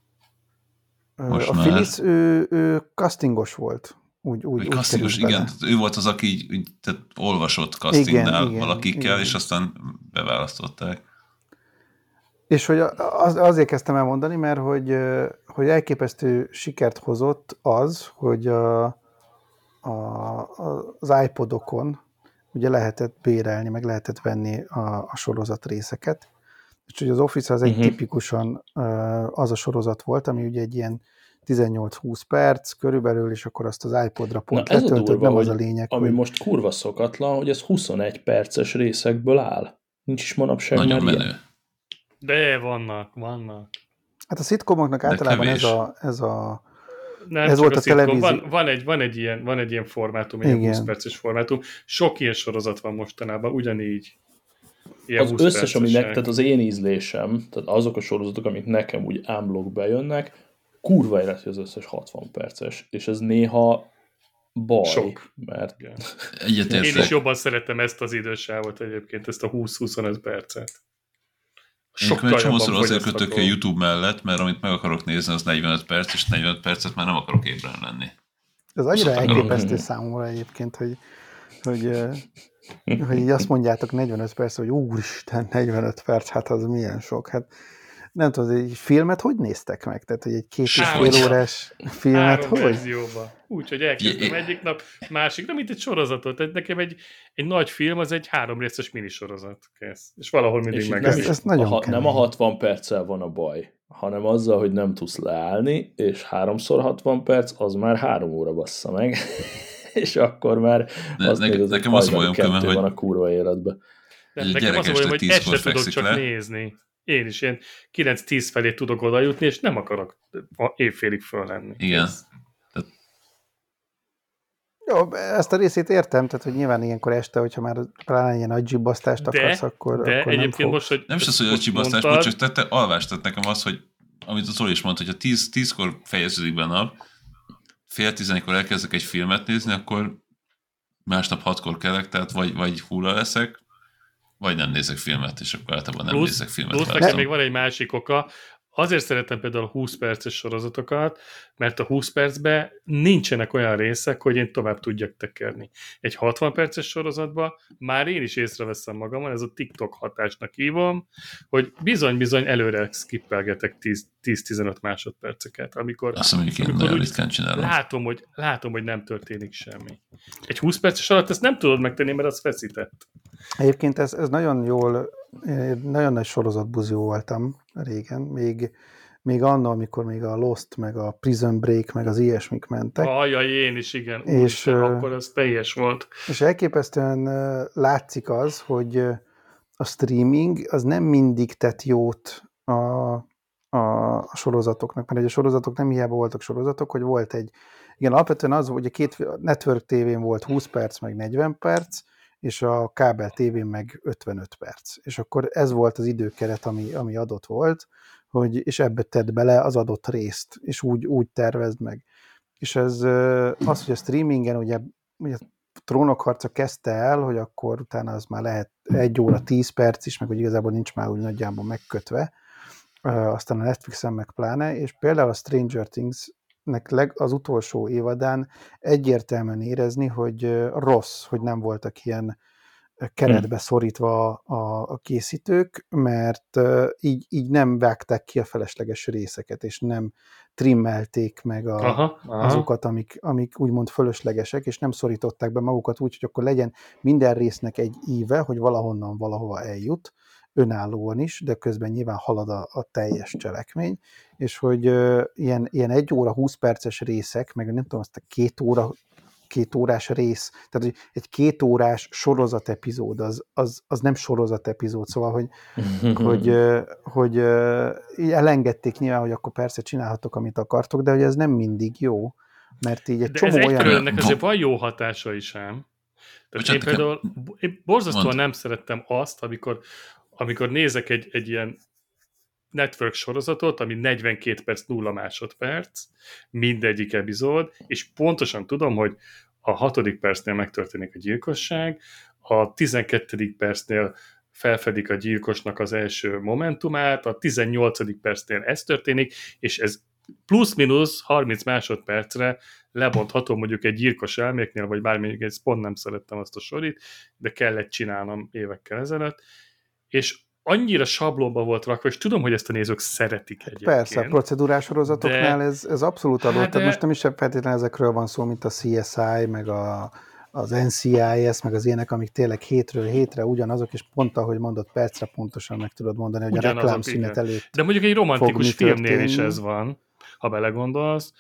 Most a már... Phyllis, ő, ő castingos volt. Úgy, úgy, úgy castingos, igen. Ő volt az, aki így, tehát olvasott castingnál igen, valakikkel, igen, és aztán beválasztották. És hogy az, azért kezdtem elmondani, mert hogy, hogy elképesztő sikert hozott az, hogy a, a, az iPodokon ugye lehetett bérelni, meg lehetett venni a, a sorozat részeket, és hogy az Office az egy uh-huh. tipikusan az a sorozat volt, ami ugye egy ilyen 18-20 perc körülbelül, és akkor azt az iPodra pont Na, durva, nem az a lényeg. Ami hogy... most kurva szokatlan, hogy ez 21 perces részekből áll. Nincs is manapság Nagyon menő. Ilyen. De vannak, vannak. Hát a szitkomoknak általában ez a, ez a nem, ez volt a, a televízió. Van, van, egy, van, egy ilyen, van egy ilyen formátum, egy 20 perces formátum. Sok ilyen sorozat van mostanában, ugyanígy. Ilyen az összes, ami nek, tehát az én ízlésem, tehát azok a sorozatok, amik nekem úgy ámblok bejönnek, kurva élet, hogy az összes 60 perces, és ez néha baj, Sok. mert... Egyetértek. Én is jobban szeretem ezt az idősávot egyébként, ezt a 20-25 percet. Sokkal Én csomószor azért kötök a YouTube mellett, mert amit meg akarok nézni, az 45 perc, és 45 percet már nem akarok ébren lenni. Ez annyira elképesztő számomra egyébként, hogy, hogy hogy így azt mondjátok 45 perc, hogy úristen, 45 perc, hát az milyen sok. Hát nem tudom, egy filmet hogy néztek meg? Tehát, hogy egy két és fél órás filmet Három hogy? verzióba. Úgy, hogy elkezdtem egyik nap, másik, nem mint egy sorozatot. Tehát nekem egy, egy nagy film, az egy három részes minisorozat. Kész. És valahol mindig és meg. Ez, ez nagyon a, nem a 60 perccel van a baj, hanem azzal, hogy nem tudsz leállni, és háromszor 60 perc, az már három óra bassza meg. és akkor már ne, az ne, az nekem az olyan köve, hogy van a kurva életben. nekem az olyan, hogy ezt se tudok csak le. nézni. Én is ilyen 9-10 felé tudok oda jutni, és nem akarok évfélig föl lenni. Igen. Jó, ezt a részét értem, tehát hogy nyilván ilyenkor este, hogyha már talán ilyen nagy zsibbasztást de, akarsz, akkor, de akkor egyébként nem most, hogy Nem is az, hogy a zsibbasztás, mondtad... csak te, te alvást tett nekem az, hogy amit a Zoli is mondta, hogy ha 10, 10-kor fejeződik be a nap, fél tizenkor elkezdek egy filmet nézni, akkor másnap hatkor kelek, tehát vagy, vagy hulla leszek, vagy nem nézek filmet, és akkor általában nem plusz, nézek filmet. Plusz nekem még van egy másik oka, azért szeretem például a 20 perces sorozatokat, mert a 20 percben nincsenek olyan részek, hogy én tovább tudjak tekerni. Egy 60 perces sorozatban már én is észreveszem magamon, ez a TikTok hatásnak hívom, hogy bizony-bizony előre skippelgetek 10-15 másodperceket, amikor, Azt mondjuk, én amikor ritkán csinálom. Látom hogy, látom, hogy nem történik semmi. Egy 20 perces alatt ezt nem tudod megtenni, mert az feszített. Egyébként ez, ez nagyon jól, nagyon nagy sorozatbuzió voltam régen, még, még annak, amikor még a Lost, meg a Prison Break, meg az ilyesmik mentek. Ajaj, én is, igen. És, Úgy, akkor az teljes volt. És elképesztően látszik az, hogy a streaming az nem mindig tett jót a, a, a sorozatoknak, mert egy a sorozatok nem hiába voltak sorozatok, hogy volt egy, igen, alapvetően az, hogy a két network tévén volt 20 perc, meg 40 perc, és a kábel tévén meg 55 perc. És akkor ez volt az időkeret, ami, ami adott volt, hogy, és ebbe tedd bele az adott részt, és úgy, úgy tervezd meg. És ez az, hogy a streamingen ugye, ugye Trónok harca kezdte el, hogy akkor utána az már lehet egy óra, tíz perc is, meg hogy igazából nincs már úgy nagyjából megkötve, aztán a Netflixen meg pláne, és például a Stranger Things nek leg, az utolsó évadán egyértelműen érezni, hogy rossz, hogy nem voltak ilyen keretbe szorítva a, a készítők, mert így, így nem vágták ki a felesleges részeket, és nem trimmelték meg a, aha, aha. azokat, amik, amik úgymond fölöslegesek, és nem szorították be magukat úgy, hogy akkor legyen minden résznek egy íve, hogy valahonnan valahova eljut, önállóan is, de közben nyilván halad a, a teljes cselekmény, és hogy uh, ilyen, ilyen egy óra, 20 perces részek, meg nem tudom, azt a két óra, két órás rész, tehát hogy egy két órás sorozat epizód, az, az, az nem sorozat epizód, szóval, hogy, hogy, hogy uh, elengedték nyilván, hogy akkor persze csinálhatok, amit akartok, de hogy ez nem mindig jó, mert így egy de csomó ez olyan... ennek azért van jó hatása is ám. Tehát én például én borzasztóan nem szerettem azt, amikor amikor nézek egy, egy ilyen network sorozatot, ami 42 perc, 0 másodperc, mindegyik epizód, és pontosan tudom, hogy a hatodik percnél megtörténik a gyilkosság, a 12. percnél felfedik a gyilkosnak az első momentumát, a 18. percnél ez történik, és ez plusz-minusz 30 másodpercre lebontható mondjuk egy gyilkos elméknél, vagy bármilyen, ez pont nem szerettem azt a sorit, de kellett csinálnom évekkel ezelőtt, és annyira sablóba volt rakva, és tudom, hogy ezt a nézők szeretik egyébként. Persze, a procedurás sorozatoknál de... ez, ez abszolút adott. Hát de... Most nem is feltétlenül ezekről van szó, mint a CSI, meg a, az NCIS, meg az ilyenek, amik tényleg hétről hétre ugyanazok, és pont ahogy mondott, percre pontosan meg tudod mondani, hogy ugyanazok, a reklámszünet előtt De mondjuk egy romantikus filmnél történni. is ez van, ha belegondolsz,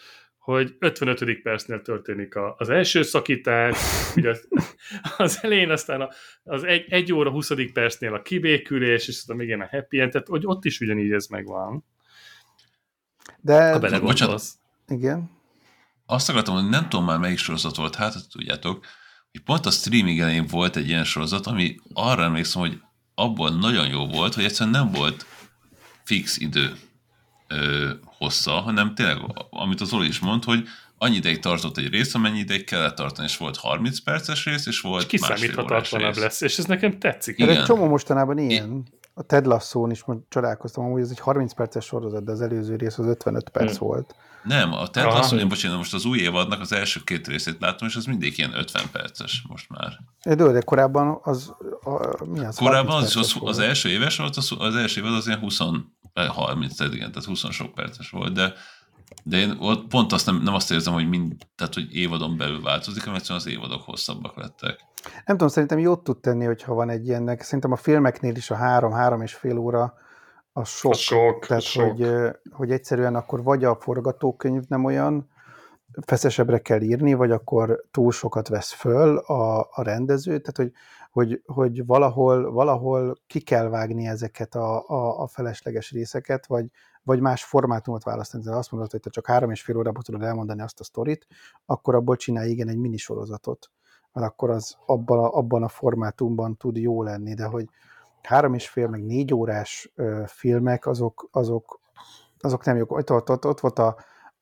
hogy 55. percnél történik a, az első szakítás, ugye az, az elején aztán az egy, egy óra 20. percnél a kibékülés, és aztán még ilyen a happy end, tehát hogy ott is ugyanígy ez megvan. De... Ha belegondolsz. Igen. Azt akartam, hogy nem tudom már melyik sorozat volt, hát tudjátok, hogy pont a streaming elején volt egy ilyen sorozat, ami arra emlékszem, hogy abból nagyon jó volt, hogy egyszerűen nem volt fix idő ö, hossza, hanem tényleg, amit az Oli is mond, hogy annyi ideig tartott egy rész, amennyi ideig kellett tartani, és volt 30 perces rész, és volt és kiszámíthatatlanabb lesz, és ez nekem tetszik. Igen. Egy csomó mostanában ilyen. A Ted Lasso-n is csodálkoztam, hogy ez egy 30 perces sorozat, de az előző rész az 55 perc hmm. volt. Nem, a Ted Lasso, én bocsánat, most az új évadnak az első két részét látom, és az mindig ilyen 50 perces most már. De, de korábban az, a, mi az? Korábban az, az, az, első éves volt, az, az első évad az ilyen 20 30, tehát igen, tehát 20 sok perces volt, de, de én ott pont azt nem, nem azt érzem, hogy mind, tehát hogy évadon belül változik, hanem egyszerűen az évadok hosszabbak lettek. Nem tudom, szerintem jót tud tenni, hogyha van egy ilyennek. Szerintem a filmeknél is a három, három és fél óra a sok. A sok tehát, sok. Hogy, hogy egyszerűen akkor vagy a forgatókönyv nem olyan, feszesebbre kell írni, vagy akkor túl sokat vesz föl a, a rendező, tehát hogy, hogy, hogy valahol, valahol ki kell vágni ezeket a, a, a felesleges részeket, vagy, vagy más formátumot választani. Tehát azt mondod, hogy te csak három és fél órában tudod elmondani azt a sztorit, akkor abból csinálj igen egy minisorozatot. Mert akkor az abban a, abban a formátumban tud jó lenni, de hogy három és fél, meg négy órás ö, filmek, azok, azok, azok nem jók. Ott, ott, ott, ott volt a,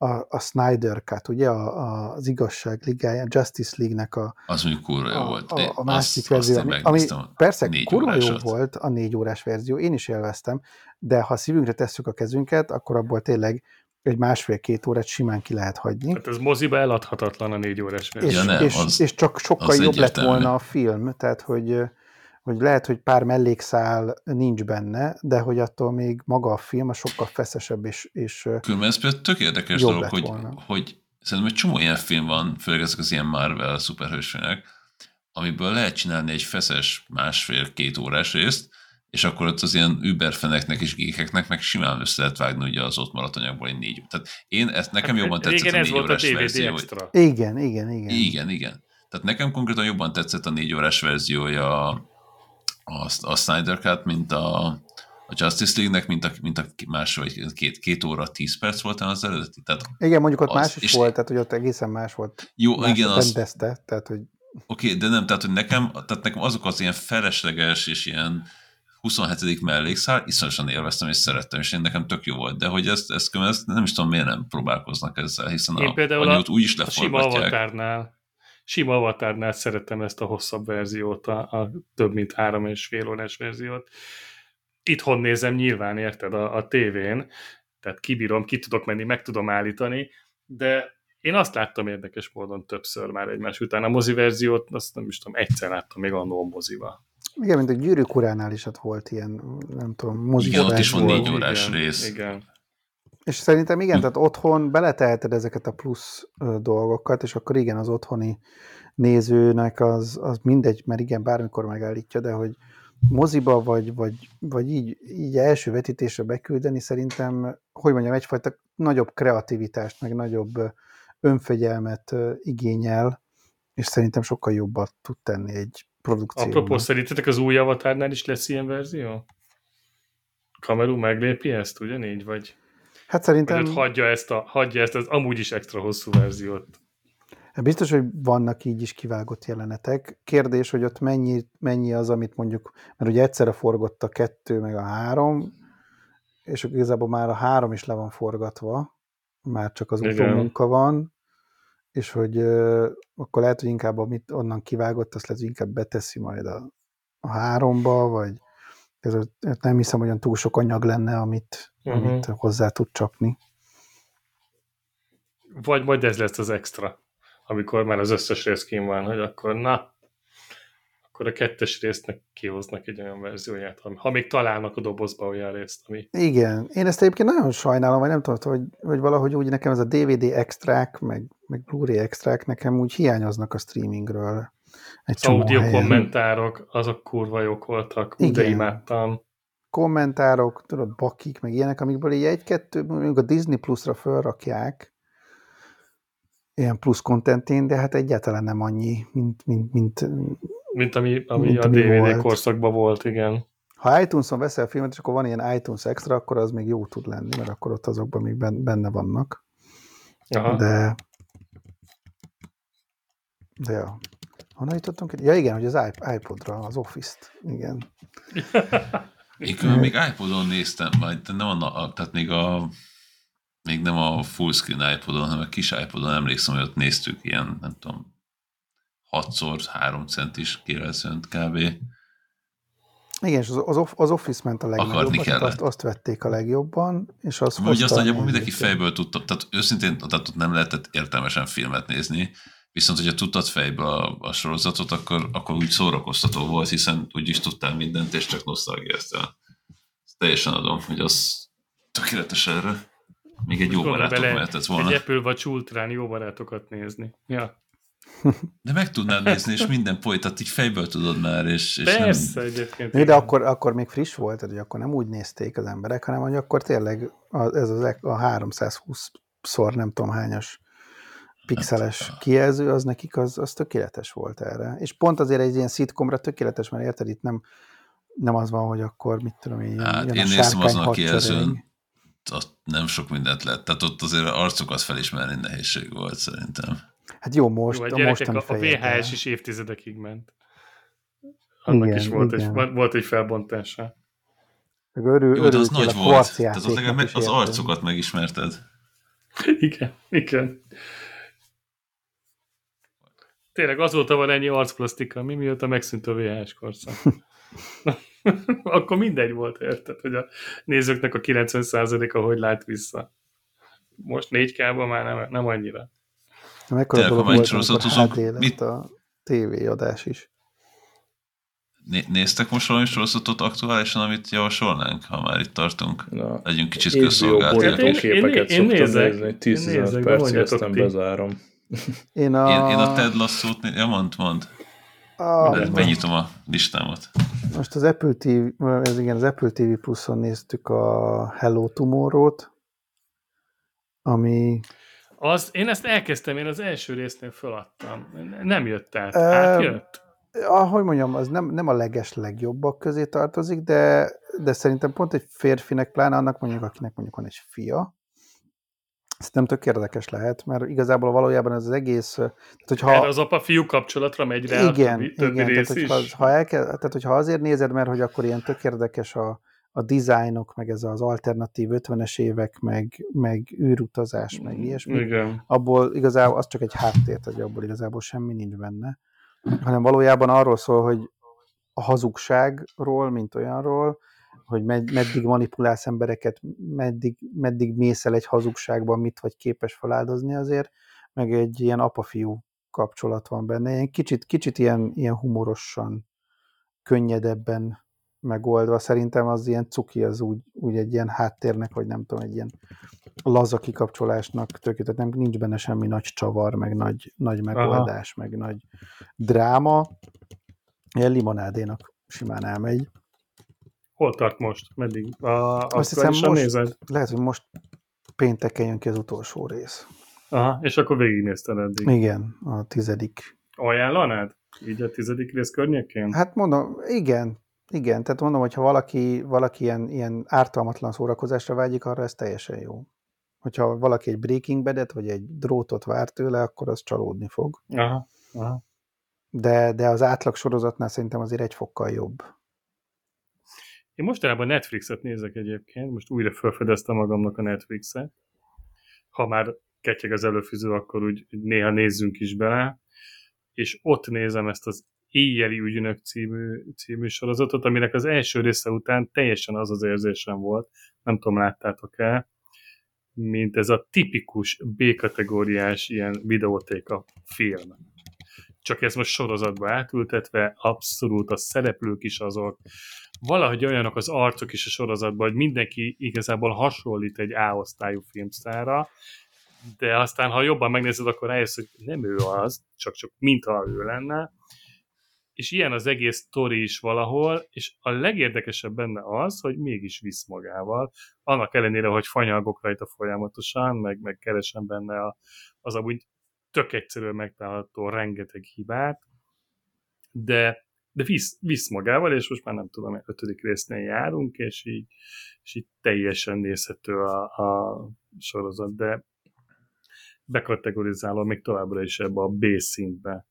a, a Snyder Cut, ugye, a, a, az igazság ligája, Justice League-nek a... Az mondjuk kurva jó volt. A, a másik verzió, ami, ami persze kurva jó volt a négy órás verzió, én is élveztem, de ha szívünkre tesszük a kezünket, akkor abból tényleg egy másfél-két órát simán ki lehet hagyni. Hát ez moziba eladhatatlan a négy órás verzió. És, ja, nem, és, az, és csak sokkal jobb lett volna a film, tehát hogy hogy lehet, hogy pár mellékszál nincs benne, de hogy attól még maga a film a sokkal feszesebb és, és Különben ez például tök érdekes dolog, hogy, hogy szerintem egy csomó ilyen film van, főleg ezek az ilyen Marvel szuperhősfilmek, amiből lehet csinálni egy feszes másfél-két órás részt, és akkor ott az ilyen überfeneknek és gékeknek meg simán össze lehet vágni ugye az ott maradt anyagból egy négy. Tehát én ezt nekem hát, jobban tetszett a négy órás a verzió. Extra. Igen, igen, igen. Igen, igen. Tehát nekem konkrétan jobban tetszett a négy órás verziója a, a Snyder Cut, mint a, a Justice League-nek, mint a, mint a más, vagy két, két óra, tíz perc volt az eredeti. Tehát igen, mondjuk ott az, más is volt, tehát hogy ott egészen más volt. Jó, más igen, az... Rendezte, tehát hogy... Oké, okay, de nem, tehát hogy nekem, tehát nekem azok az ilyen felesleges és ilyen 27. mellékszál, iszonyosan élveztem és szerettem, és én nekem tök jó volt, de hogy ezt, ezt, ezt nem is tudom, miért nem próbálkoznak ezzel, hiszen én a, például a, úgy is a sima avatárnál sima avatárnál szeretem ezt a hosszabb verziót, a, a több mint három és fél órás verziót. Itthon nézem nyilván, érted, a, a tévén, tehát kibírom, ki tudok menni, meg tudom állítani, de én azt láttam érdekes módon többször már egymás után. A mozi verziót, azt nem is tudom, egyszer láttam még annó a moziba. Igen, mint a gyűrűk uránál is ott volt ilyen, nem tudom, mozi Igen, ott is van négy órás igen, rész. Igen. És szerintem igen, tehát otthon beleteheted ezeket a plusz dolgokat, és akkor igen, az otthoni nézőnek az, az mindegy, mert igen, bármikor megállítja, de hogy moziba vagy, vagy, vagy így, így első vetítésre beküldeni, szerintem, hogy mondjam, egyfajta nagyobb kreativitást, meg nagyobb önfegyelmet igényel, és szerintem sokkal jobbat tud tenni egy produkció. Apropó, szerintetek az új avatárnál is lesz ilyen verzió? Kamerú meglépi ezt ugyanígy, vagy? Hát szerintem... Vagy hagyja ezt, a, hagyja ezt az amúgy is extra hosszú verziót. Biztos, hogy vannak így is kivágott jelenetek. Kérdés, hogy ott mennyi, mennyi az, amit mondjuk, mert ugye egyszerre forgott a kettő, meg a három, és igazából már a három is le van forgatva, már csak az munka van, és hogy uh, akkor lehet, hogy inkább amit onnan kivágott, azt lehet, hogy inkább beteszi majd a, a háromba, vagy ez, nem hiszem, hogy olyan túl sok anyag lenne, amit, uh-huh. amit hozzá tud csapni. Vagy majd ez lesz az extra, amikor már az összes rész kín van, hogy akkor na, akkor a kettes résznek kihoznak egy olyan verzióját, ha még találnak a dobozba olyan részt, ami... Igen, én ezt egyébként nagyon sajnálom, vagy nem tudom, hogy, hogy valahogy úgy nekem ez a DVD extrák, meg, meg Blu-ray extrák nekem úgy hiányoznak a streamingről. Egy audio helyen. kommentárok, azok kurva jók voltak, Igen. de imádtam. Kommentárok, tudod, bakik, meg ilyenek, amikből így egy-kettő, mondjuk a Disney Plus-ra felrakják, ilyen plusz kontentén, de hát egyáltalán nem annyi, mint, mint, mint, mint ami, ami mint a ami DVD volt. korszakban volt, igen. Ha iTunes-on veszel filmet, és akkor van ilyen iTunes Extra, akkor az még jó tud lenni, mert akkor ott azokban még benne vannak. Aha. De de ja. Honnan jutottunk? Ja igen, hogy az iPodra, az Office-t, igen. Én még iPodon néztem, majd nem a, tehát még a még nem a fullscreen iPodon, hanem a kis iPodon emlékszem, hogy ott néztük ilyen, nem tudom, 6x 3 centis kérelszönt kb. Igen, és az, az, az Office ment a legjobban, azt, azt vették a legjobban, és az Ugye azt nagyjából mindenki fejből tudta, tehát őszintén tehát ott nem lehetett értelmesen filmet nézni, Viszont, hogyha tudtad fejbe a, a sorozatot, akkor, akkor úgy szórakoztató volt, hiszen úgy is tudtál mindent, és csak nosztalgiáztál. Teljesen adom, hogy az tökéletes erre. Még egy jó barátok mehetett volna. Egy Apple vagy Ultrán jó barátokat nézni. Ja. De meg tudnád nézni, és minden folytat így fejből tudod már, és, és Persze, nem... egyébként. De akkor, akkor még friss volt, hogy akkor nem úgy nézték az emberek, hanem hogy akkor tényleg ez az e- a 320 szor nem tudom hányas pixeles kijelző, az nekik az, az tökéletes volt erre. És pont azért egy ilyen szitkomra tökéletes, mert érted, itt nem, nem az van, hogy akkor mit tudom én, hát, én néztem azon a kijelzőn, ott nem sok mindent lett. Tehát ott azért arcokat felismerni nehézség volt szerintem. Hát jó, most jó, a, gyerekek, a, a VHS is évtizedekig ment. Annak igen, is volt igen. egy, volt egy felbontása. Örül, jó, de az nagy volt. Tehát az, az arcokat megismerted. Igen, igen. Tényleg azóta van ennyi arcplasztika, mi mióta megszűnt a VHS korszak. Akkor mindegy volt, érted, hogy a nézőknek a 90%-a hogy lát vissza. Most 4K-ban már nem, nem annyira. Mekkora dolog volt, amikor HD mit? a tévéadás is. Né- néztek most valami sorozatot aktuálisan, amit javasolnánk, ha már itt tartunk? Na, Legyünk kicsit közszolgáltatók. Én, képeket én, én, én nézek, 10 percig, aztán bezárom. Én a... Én, én a Ted Lasso-t, ja mond, mond. A... Megnyitom a listámat. Most az Apple TV, ez igen, az Apple TV Plus-on néztük a Hello Tomorrow-t, ami... Az, én ezt elkezdtem, én az első résznél feladtam. Nem jött át. Átjött? ahogy mondjam, az nem, nem a leges legjobbak közé tartozik, de, de szerintem pont egy férfinek, pláne annak mondjuk, akinek mondjuk van egy fia, Szerintem tök érdekes lehet, mert igazából valójában ez az egész... Tehát, hogyha, Erre az apa-fiú kapcsolatra megy rá igen, a többi, többi igen, rész tehát, is. Hogyha, ha elke, tehát, hogyha azért nézed, mert hogy akkor ilyen tök érdekes a, a dizájnok, meg ez az alternatív 50-es évek, meg, meg űrutazás, meg ilyesmi, igen. abból igazából az csak egy háttér, hogy abból igazából semmi nincs benne, hanem valójában arról szól, hogy a hazugságról, mint olyanról, hogy med, meddig manipulálsz embereket, meddig, meddig mész el egy hazugságban, mit vagy képes feláldozni azért, meg egy ilyen apa-fiú kapcsolat van benne. Ilyen kicsit, kicsit ilyen, ilyen humorosan, könnyedebben megoldva. Szerintem az ilyen cuki, az úgy, úgy egy ilyen háttérnek, vagy nem tudom, egy ilyen laza kikapcsolásnak tökéletes, nem, nincs benne semmi nagy csavar, meg nagy, nagy megoldás, Aha. meg nagy dráma. Ilyen limonádénak simán elmegy. Hol tart most? Meddig? A, azt hiszem most, nézed? lehet, hogy most pénteken jön ki az utolsó rész. Aha, és akkor végignézted eddig. Igen, a tizedik. Ajánlanád? Így a tizedik rész környékén? Hát mondom, igen, igen, tehát mondom, hogy ha valaki, valaki ilyen, ilyen ártalmatlan szórakozásra vágyik, arra ez teljesen jó. Hogyha valaki egy Breaking Bad-et, vagy egy drótot vár tőle, akkor az csalódni fog. Aha, aha. De, de az átlag sorozatnál szerintem azért egy fokkal jobb. Én mostanában Netflixet nézek egyébként, most újra felfedeztem magamnak a Netflixet. Ha már ketyeg az előfűző, akkor úgy néha nézzünk is bele, és ott nézem ezt az Éjjeli ügynök című, című sorozatot, aminek az első része után teljesen az az érzésem volt, nem tudom, láttátok-e, mint ez a tipikus B-kategóriás ilyen videótéka film. Csak ez most sorozatba átültetve, abszolút a szereplők is azok, valahogy olyanok az arcok is a sorozatban, hogy mindenki igazából hasonlít egy A-osztályú filmszára, de aztán, ha jobban megnézed, akkor rájössz, hogy nem ő az, csak-csak mintha ő lenne, és ilyen az egész sztori is valahol, és a legérdekesebb benne az, hogy mégis visz magával, annak ellenére, hogy fanyalgok rajta folyamatosan, meg, meg keresem benne a, az amúgy tök egyszerűen megtalálható rengeteg hibát, de de visz, visz magával, és most már nem tudom, ötödik résznél járunk, és így, és így teljesen nézhető a, a sorozat, de bekategorizálom még továbbra is ebbe a B szintbe.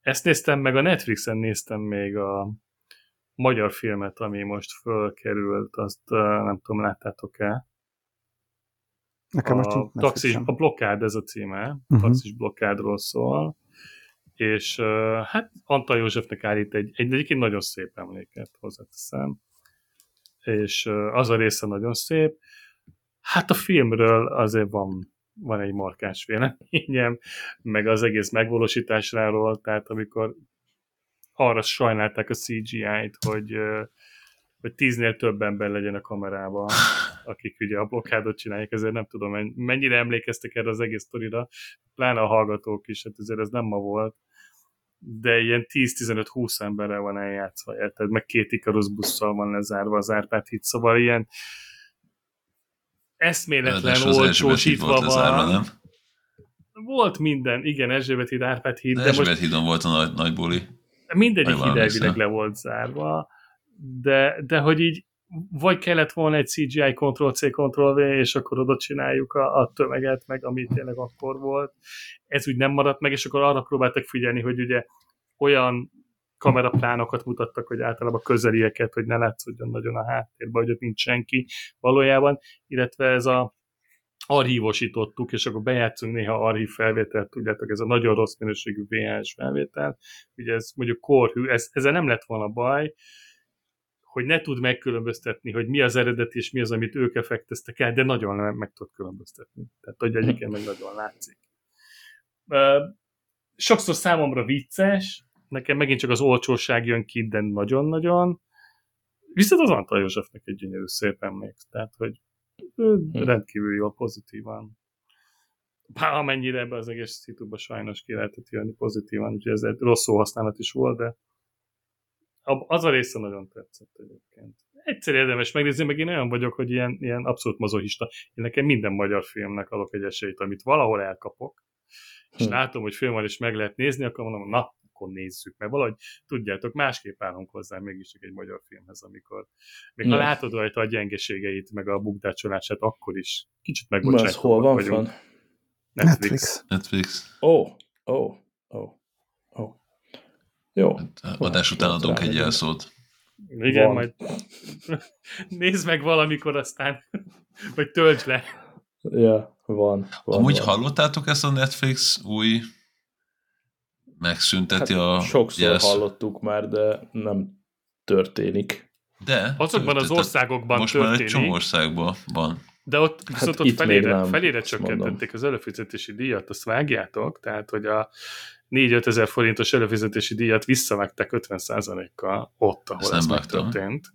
Ezt néztem meg, a Netflixen néztem még a magyar filmet, ami most fölkerült, azt nem tudom, láttátok-e? Nekem a, most taxis, a blokkád ez a címe, uh-huh. taxis blokkádról szól, és uh, hát Antal Józsefnek állít egy, egy egyébként nagyon szép emléket, hozzáteszem, és uh, az a része nagyon szép. Hát a filmről azért van, van egy markáns véleményem, meg az egész megvalósításráról, tehát amikor arra sajnálták a CGI-t, hogy, uh, hogy tíznél több ember legyen a kamerában, akik ugye a blokkádot csinálják, ezért nem tudom, mennyire emlékeztek erre az egész sztorira, pláne a hallgatók is, hát ezért ez nem ma volt, de ilyen 10-15-20 emberre van eljátszva, érted? Meg két Ikarus busszal van lezárva az Árpád híd, szóval ilyen eszméletlen olcsósítva van. Nem? Volt minden, igen, Erzsébet híd, Árpád híd. De, de Erzsébet most... hídon volt a nagy, nagy buli. Mindegyik híd elvileg le volt zárva, de, de hogy így vagy kellett volna egy CGI Ctrl-C, Ctrl-V, és akkor oda csináljuk a, a tömeget, meg amit tényleg akkor volt. Ez úgy nem maradt meg, és akkor arra próbáltak figyelni, hogy ugye olyan kameraplánokat mutattak, hogy általában közelieket, hogy ne látszódjon nagyon a háttérben, hogy ott nincs senki valójában, illetve ez a archívosítottuk, és akkor bejátszunk néha archív felvételt, tudjátok, ez a nagyon rossz minőségű VHS felvétel, ugye ez mondjuk korhű, ez, ezzel nem lett volna baj, hogy ne tud megkülönböztetni, hogy mi az eredeti, és mi az, amit ők effekteztek el, de nagyon nem meg tud különböztetni. Tehát, hogy egyébként meg nagyon látszik. Sokszor számomra vicces, nekem megint csak az olcsóság jön ki, de nagyon-nagyon. Viszont az Antal Józsefnek egy gyönyörű szép emlék. Tehát, hogy hm. rendkívül jól pozitívan. Bár amennyire ebbe az egész szituba sajnos ki lehetett jönni pozitívan, úgyhogy ez egy rossz használat is volt, de az a része nagyon tetszett egyébként. Egyszer érdemes megnézni, meg én olyan vagyok, hogy ilyen, ilyen abszolút mazohista. Én nekem minden magyar filmnek adok egy esélyt, amit valahol elkapok, és hm. látom, hogy film van, és meg lehet nézni, akkor mondom, na, akkor nézzük, mert valahogy tudjátok, másképp állunk hozzá mégiscsak egy magyar filmhez, amikor még ha látod rajta a gyengeségeit, meg a bukdácsolását, akkor is kicsit megbocsájtok. Ez hol van vagyunk. Netflix. Netflix. Ó, oh, ó, oh, ó. Jó. Hát, adás után adunk egy jelszót. Igen, van. majd nézd meg valamikor aztán, vagy töltsd le. Ja, van. van Amúgy van. hallottátok ezt a Netflix új megszünteti hát a Sokszor jelsz... hallottuk már, de nem történik. De. Azokban az országokban most történik. már egy csomó országban van. De ott hát viszont ott felére, felére csökkentették az előfizetési díjat, azt vágjátok, tehát hogy a 4-5 ezer forintos előfizetési díjat visszavágták 50%-kal ott, ahol ez megtörtént.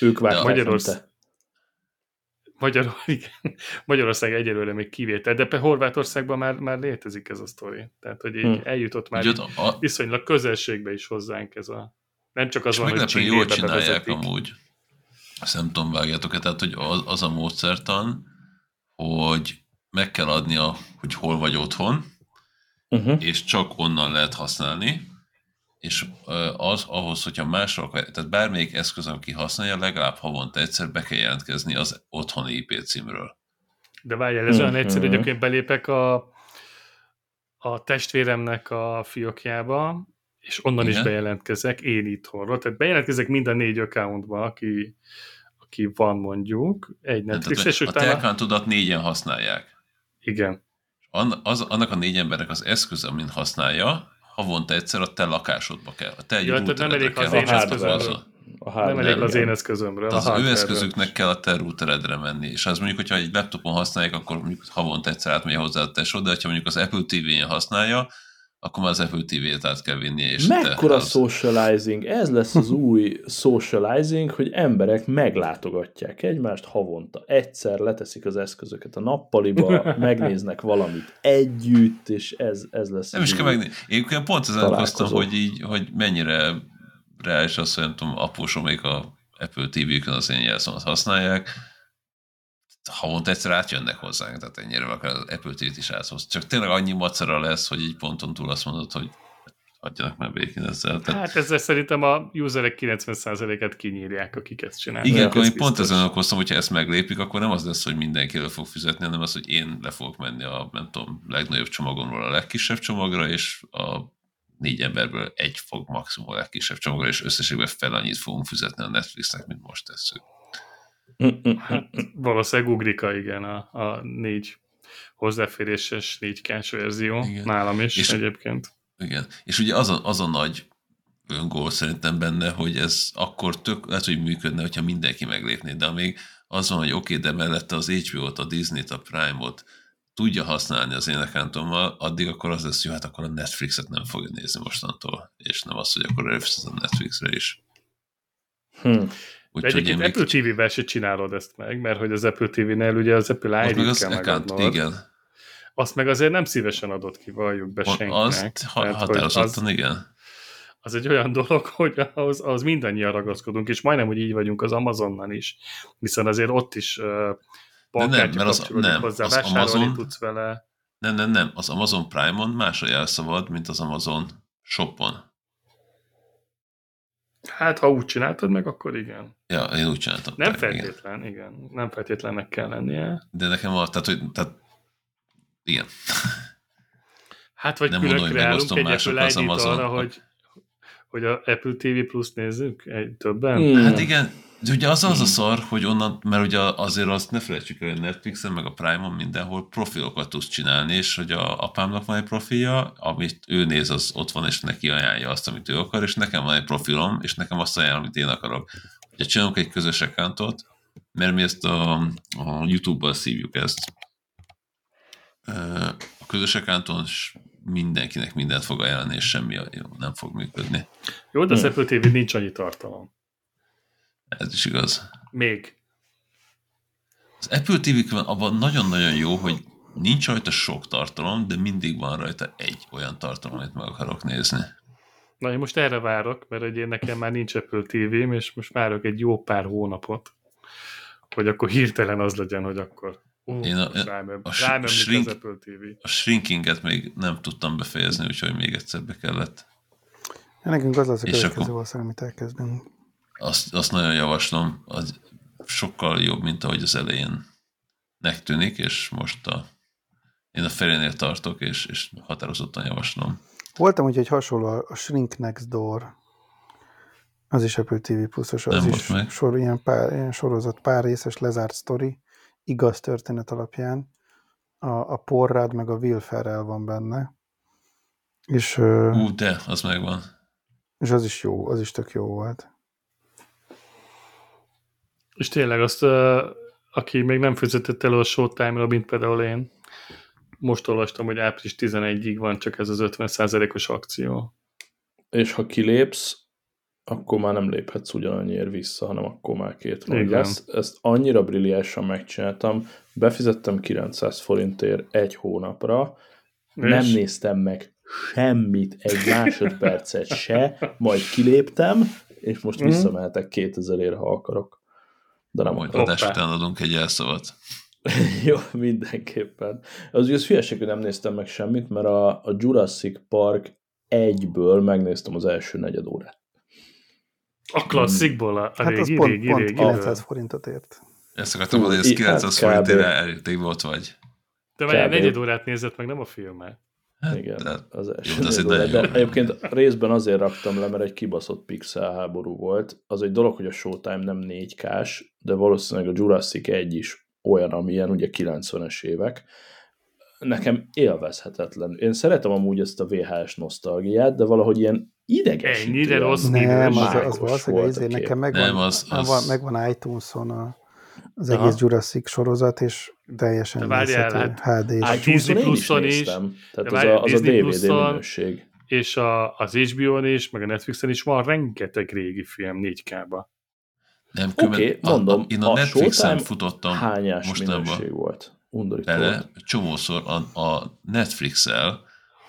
Ők vágták, Magyarország... Magyar, igen. Magyarország egyelőre még kivétel, de Horvátországban már, már létezik ez a sztori. Tehát, hogy így hmm. eljutott már így a... viszonylag közelségbe is hozzánk ez a... Nem csak az van, hogy jól csinálják bevezetik. amúgy. Ezt nem tudom, vágjátok-e, tehát, hogy az, az a módszertan, hogy meg kell adnia, hogy hol vagy otthon, uh-huh. és csak onnan lehet használni, és az ahhoz, hogyha másra akar, tehát bármelyik eszköz, aki használja, legalább havonta egyszer be kell jelentkezni az otthoni IP címről. De várjál, ez uh-huh. olyan egyszerű, hogy uh-huh. belépek a, a testvéremnek a fiókjába, és onnan Igen. is bejelentkezek, én itthonról. Tehát bejelentkezek minden négy accountba, aki, aki van mondjuk, egy Netflix, és utána... A te accountodat négyen használják. Igen az, annak a négy embernek az eszköze, amin használja, havonta egyszer a te lakásodba kell. A te ja, nem elég az én eszközömről. nem elég az én eszközömről. Az ő eszközüknek kell a te routeredre menni, és az mondjuk, hogyha egy laptopon használják, akkor mondjuk havonta egyszer átmegy hozzá a tesó, de ha mondjuk az Apple TV-n használja, akkor már az Apple TV-t át kell vinni. És Mekkora az... socializing? Ez lesz az új socializing, hogy emberek meglátogatják egymást havonta. Egyszer leteszik az eszközöket a nappaliba, megnéznek valamit együtt, és ez, ez lesz Nem is kell megnézni. Én pont ezen okoztam, hogy így, hogy mennyire reális az, hogy nem tudom, apósomék a Apple TV-kön az én jelszomat használják, havonta egyszer átjönnek hozzánk, tehát ennyire akár az Apple TV-t is áthoz. Csak tényleg annyi macera lesz, hogy így ponton túl azt mondod, hogy adjanak már békén ezzel. Tehát... Hát ezzel szerintem a userek 90%-et kinyírják, akik ezt csinálják. Igen, akkor én pont ezen okoztam, hogyha ezt meglépik, akkor nem az lesz, hogy mindenki le fog fizetni, hanem az, hogy én le fogok menni a, nem tudom, legnagyobb csomagomról a legkisebb csomagra, és a négy emberből egy fog maximum a legkisebb csomagra, és összességben fel annyit fogunk fizetni a Netflixnek, mint most tesszük. Hát, valószínűleg ugrika, igen, a, a négy hozzáféréses 4 k verzió, igen. nálam is és, egyébként. Igen, és ugye az a, az a nagy öngól szerintem benne, hogy ez akkor tök, lehet, hogy működne, hogyha mindenki meglépné, de még az van, hogy oké, okay, de mellette az HBO-t, a Disney-t, a Prime-ot tudja használni az én accountommal, addig akkor az lesz, hogy hát akkor a Netflixet nem fogja nézni mostantól, és nem az, hogy akkor előfizet a Netflixre is. Hm. Úgy, egyébként még... Apple TV-vel se csinálod ezt meg, mert hogy az Apple TV-nél ugye az Apple ID-t az kell megadnod. Igen. Azt meg azért nem szívesen adott ki, valljuk be senkinek. Azt határozottan, az, igen. Az egy olyan dolog, hogy ahhoz, ahhoz mindannyian ragaszkodunk, és majdnem, hogy így vagyunk az Amazonnal is, hiszen azért ott is uh, bankkártya az, nem, hozzá, az Amazon, tudsz vele. Nem, nem, nem, az Amazon Prime-on más a jelszavad, mint az Amazon Shopon. Hát, ha úgy csináltad meg, akkor igen. Ja, én úgy csináltam. Nem meg, feltétlen, igen. igen. Nem feltétlennek kell lennie. De nekem van, tehát, hogy, tehát igen. Hát, vagy nem külön mondom, kreálunk egy Apple id arra, hogy, hogy a Apple TV Plus nézzük egy többen? Hmm. Hát igen, De ugye az az a szar, hogy onnan, mert ugye azért azt ne felejtsük el, hogy Netflixen, meg a Prime-on mindenhol profilokat tudsz csinálni, és hogy a apámnak van egy profilja, amit ő néz, az ott van, és neki ajánlja azt, amit ő akar, és nekem van egy profilom, és nekem azt ajánl, amit én akarok. Ugye csinálunk egy közös accountot, mert mi ezt a, a YouTube-ban szívjuk ezt. A közös accounton mindenkinek mindent fog ajánlani, és semmi nem fog működni. Jó, de az hmm. Apple TV nincs annyi tartalom. Ez is igaz. Még. Az Apple tv abban nagyon-nagyon jó, hogy nincs rajta sok tartalom, de mindig van rajta egy olyan tartalom, amit meg akarok nézni. Na, én most erre várok, mert egy nekem már nincs Apple TV-m, és most várok egy jó pár hónapot, hogy akkor hirtelen az legyen, hogy akkor uh, én a, rám, a, rám a, shrink, az Apple TV. a shrinkinget még nem tudtam befejezni, úgyhogy még egyszer be kellett. Ja, nekünk az az a következő akkor... amit elkezdünk azt, azt nagyon javaslom, az sokkal jobb, mint ahogy az elején tűnik, és most a, én a felénél tartok, és, és határozottan javaslom. Voltam úgy, hogy hasonló a Shrink Next Door, az is Apple TV pluszos, az Nem is meg. Sor, ilyen, pár, ilyen sorozat, pár részes lezárt sztori, igaz történet alapján. A, a Porrad meg a Will Ferrell van benne. És, Ú, de, az megvan. És az is jó, az is tök jó volt. És tényleg azt, aki még nem fizetett elő a Showtime-ra, mint például én, most olvastam, hogy április 11-ig van csak ez az 50%-os akció. És ha kilépsz, akkor már nem léphetsz ugyanannyiért vissza, hanem akkor már két Igen. Ezt, ezt annyira brilliásan megcsináltam, befizettem 900 forintért egy hónapra, és? nem néztem meg semmit, egy másodpercet se, majd kiléptem, és most mm. visszamehetek 2000 ért, ha akarok. De nem Majd adás után adunk egy elszavat. Jó, mindenképpen. Az az hülyeség, hogy nem néztem meg semmit, mert a, a Jurassic Park egyből megnéztem az első negyed órát. A klasszikból a, a hát régi, az pont, régi, pont régi, 900 forintot ért. Ezt akartam mondani, hogy ez 900 hát forintére elég volt vagy. De vagy egy negyed órát nézett meg, nem a filmet. Hát, Igen, de, az első. Jó, de, de egyébként részben azért raktam le, mert egy kibaszott pixel háború volt. Az egy dolog, hogy a Showtime nem 4K-s, de valószínűleg a Jurassic 1 is olyan, amilyen ugye 90-es évek. Nekem élvezhetetlen. Én szeretem amúgy ezt a VHS nosztalgiát, de valahogy ilyen idegesítő. Ennyire rossz Nem, az, az, az, az, az, nekem megvan, nem, az, az... megvan iTunes-on a az Aha. egész Jurassic sorozat, és teljesen várjál, hát, HD. A Disney Plus-on is, tehát az, a, az a DVD minőség. És a, az HBO-n is, meg a Netflixen is van rengeteg régi film 4K-ba. Nem, Oké, okay, mondom, a, én a, a Netflixen futottam hányás mostanában volt? Undorító. Bele, csomószor a, a Netflix-el,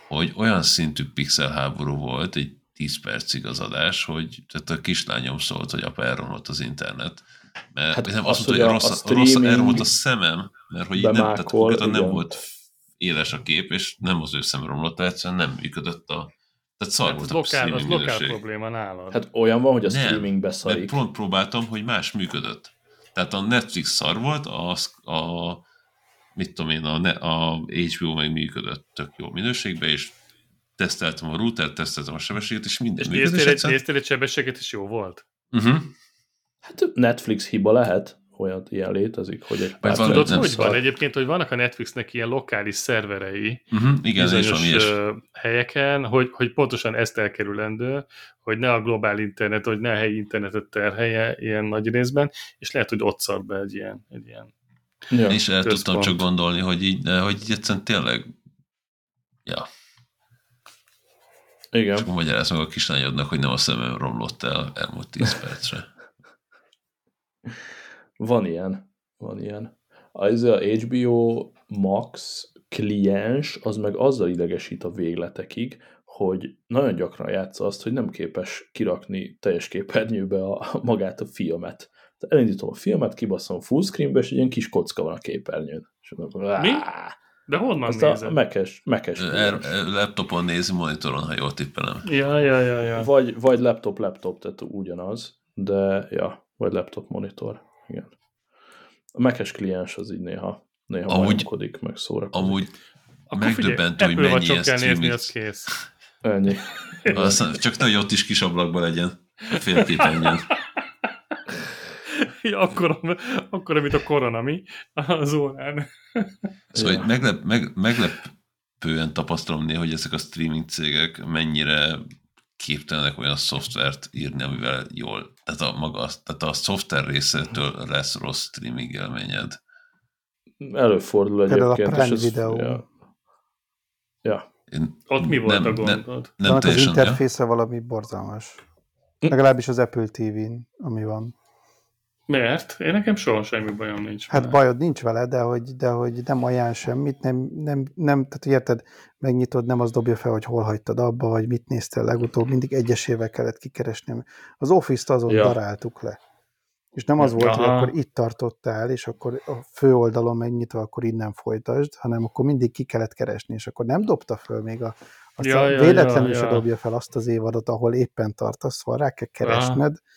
hogy olyan szintű pixel háború volt, egy 10 percig az adás, hogy tehát a kislányom szólt, hogy apa elromlott az internet, mert hát nem azt, mondta, hogy rossz, a rossz erre volt a szemem, mert hogy nem, tehát konkrétan nem volt éles a kép, és nem az ő szem romlott, egyszerűen nem működött a tehát szar hát volt a lokál, az lokál probléma nálad. Hát olyan van, hogy a nem, streaming beszarik. pont próbáltam, hogy más működött. Tehát a Netflix szar volt, az, a, mit tudom én, a, a HBO meg működött tök jó minőségben, és teszteltem a router, teszteltem a sebességet, és minden és működött. Néztél, egy, néztél egy sebességet, és jó volt? Uh-huh. Hát Netflix hiba lehet, olyan ilyen létezik, hogy egy pár Tudod, hogy szar. van egyébként, hogy vannak a Netflixnek ilyen lokális szerverei uh-huh, igen, bizonyos helyeken, hogy, hogy pontosan ezt elkerülendő, hogy ne a globál internet, hogy ne a helyi internetet terhelje ilyen nagy részben, és lehet, hogy ott szar be egy ilyen, egy ilyen ja. És el központ. tudtam csak gondolni, hogy így, hogy így egyszerűen tényleg ja. Igen. És akkor magyaráz meg a kislányodnak, hogy nem a szemem romlott el elmúlt 10 percre. Van ilyen. Van ilyen. Az a HBO Max kliens, az meg azzal idegesít a végletekig, hogy nagyon gyakran játsza azt, hogy nem képes kirakni teljes képernyőbe a, magát a filmet. Tehát elindítom a filmet, kibasszom fullscreenbe, és egy ilyen kis kocka van a képernyőn. És akkor, Mi? De honnan Azt nézed? A mekes, mekes er, er, laptopon nézi, monitoron, ha jól tippelem. Ja, ja, ja, ja. Vagy, vagy laptop, laptop, tehát ugyanaz, de ja, vagy laptop monitor, igen. A mekes kliens az így néha, néha amúgy, meg szórakozik. Amúgy Akkor megdöbbentő, hogy mennyi ilyen kell nézni, az kész. Ennyi. Aztán csak nagyon ott is kis ablakban legyen. A félképernyőn. ja, akkor, akkor, mint a korona, mi? Az órán. Szóval ja. meglep, meg, meglepően tapasztalom néha, hogy ezek a streaming cégek mennyire képtelenek olyan szoftvert írni, amivel jól, tehát a, maga, tehát a szoftver részétől lesz rossz streaming élményed. Előfordul egyébként. Például a Prime videó. Ja. ja. Én Ott mi volt nem, a gondod? Nem, nem az interfésze ja? valami borzalmas. Legalábbis az Apple TV-n, ami van. Miért? Én nekem soha semmi bajom nincs Hát vele. bajod nincs vele, de hogy, de hogy nem ajánl semmit, nem, nem, nem, tehát érted, megnyitod, nem az dobja fel, hogy hol hagytad abba, vagy mit néztél legutóbb, mindig egyesével kellett kikeresni. Az Office-t azon ja. daráltuk le. És nem az volt, Aha. hogy akkor itt tartottál, és akkor a fő oldalon megnyitva, akkor innen folytasd, hanem akkor mindig ki kellett keresni, és akkor nem dobta föl még a, azt ja, ja, véletlenül ja, ja. se dobja fel azt az évadot, ahol éppen tartasz, szóval rá kell keresned, Aha.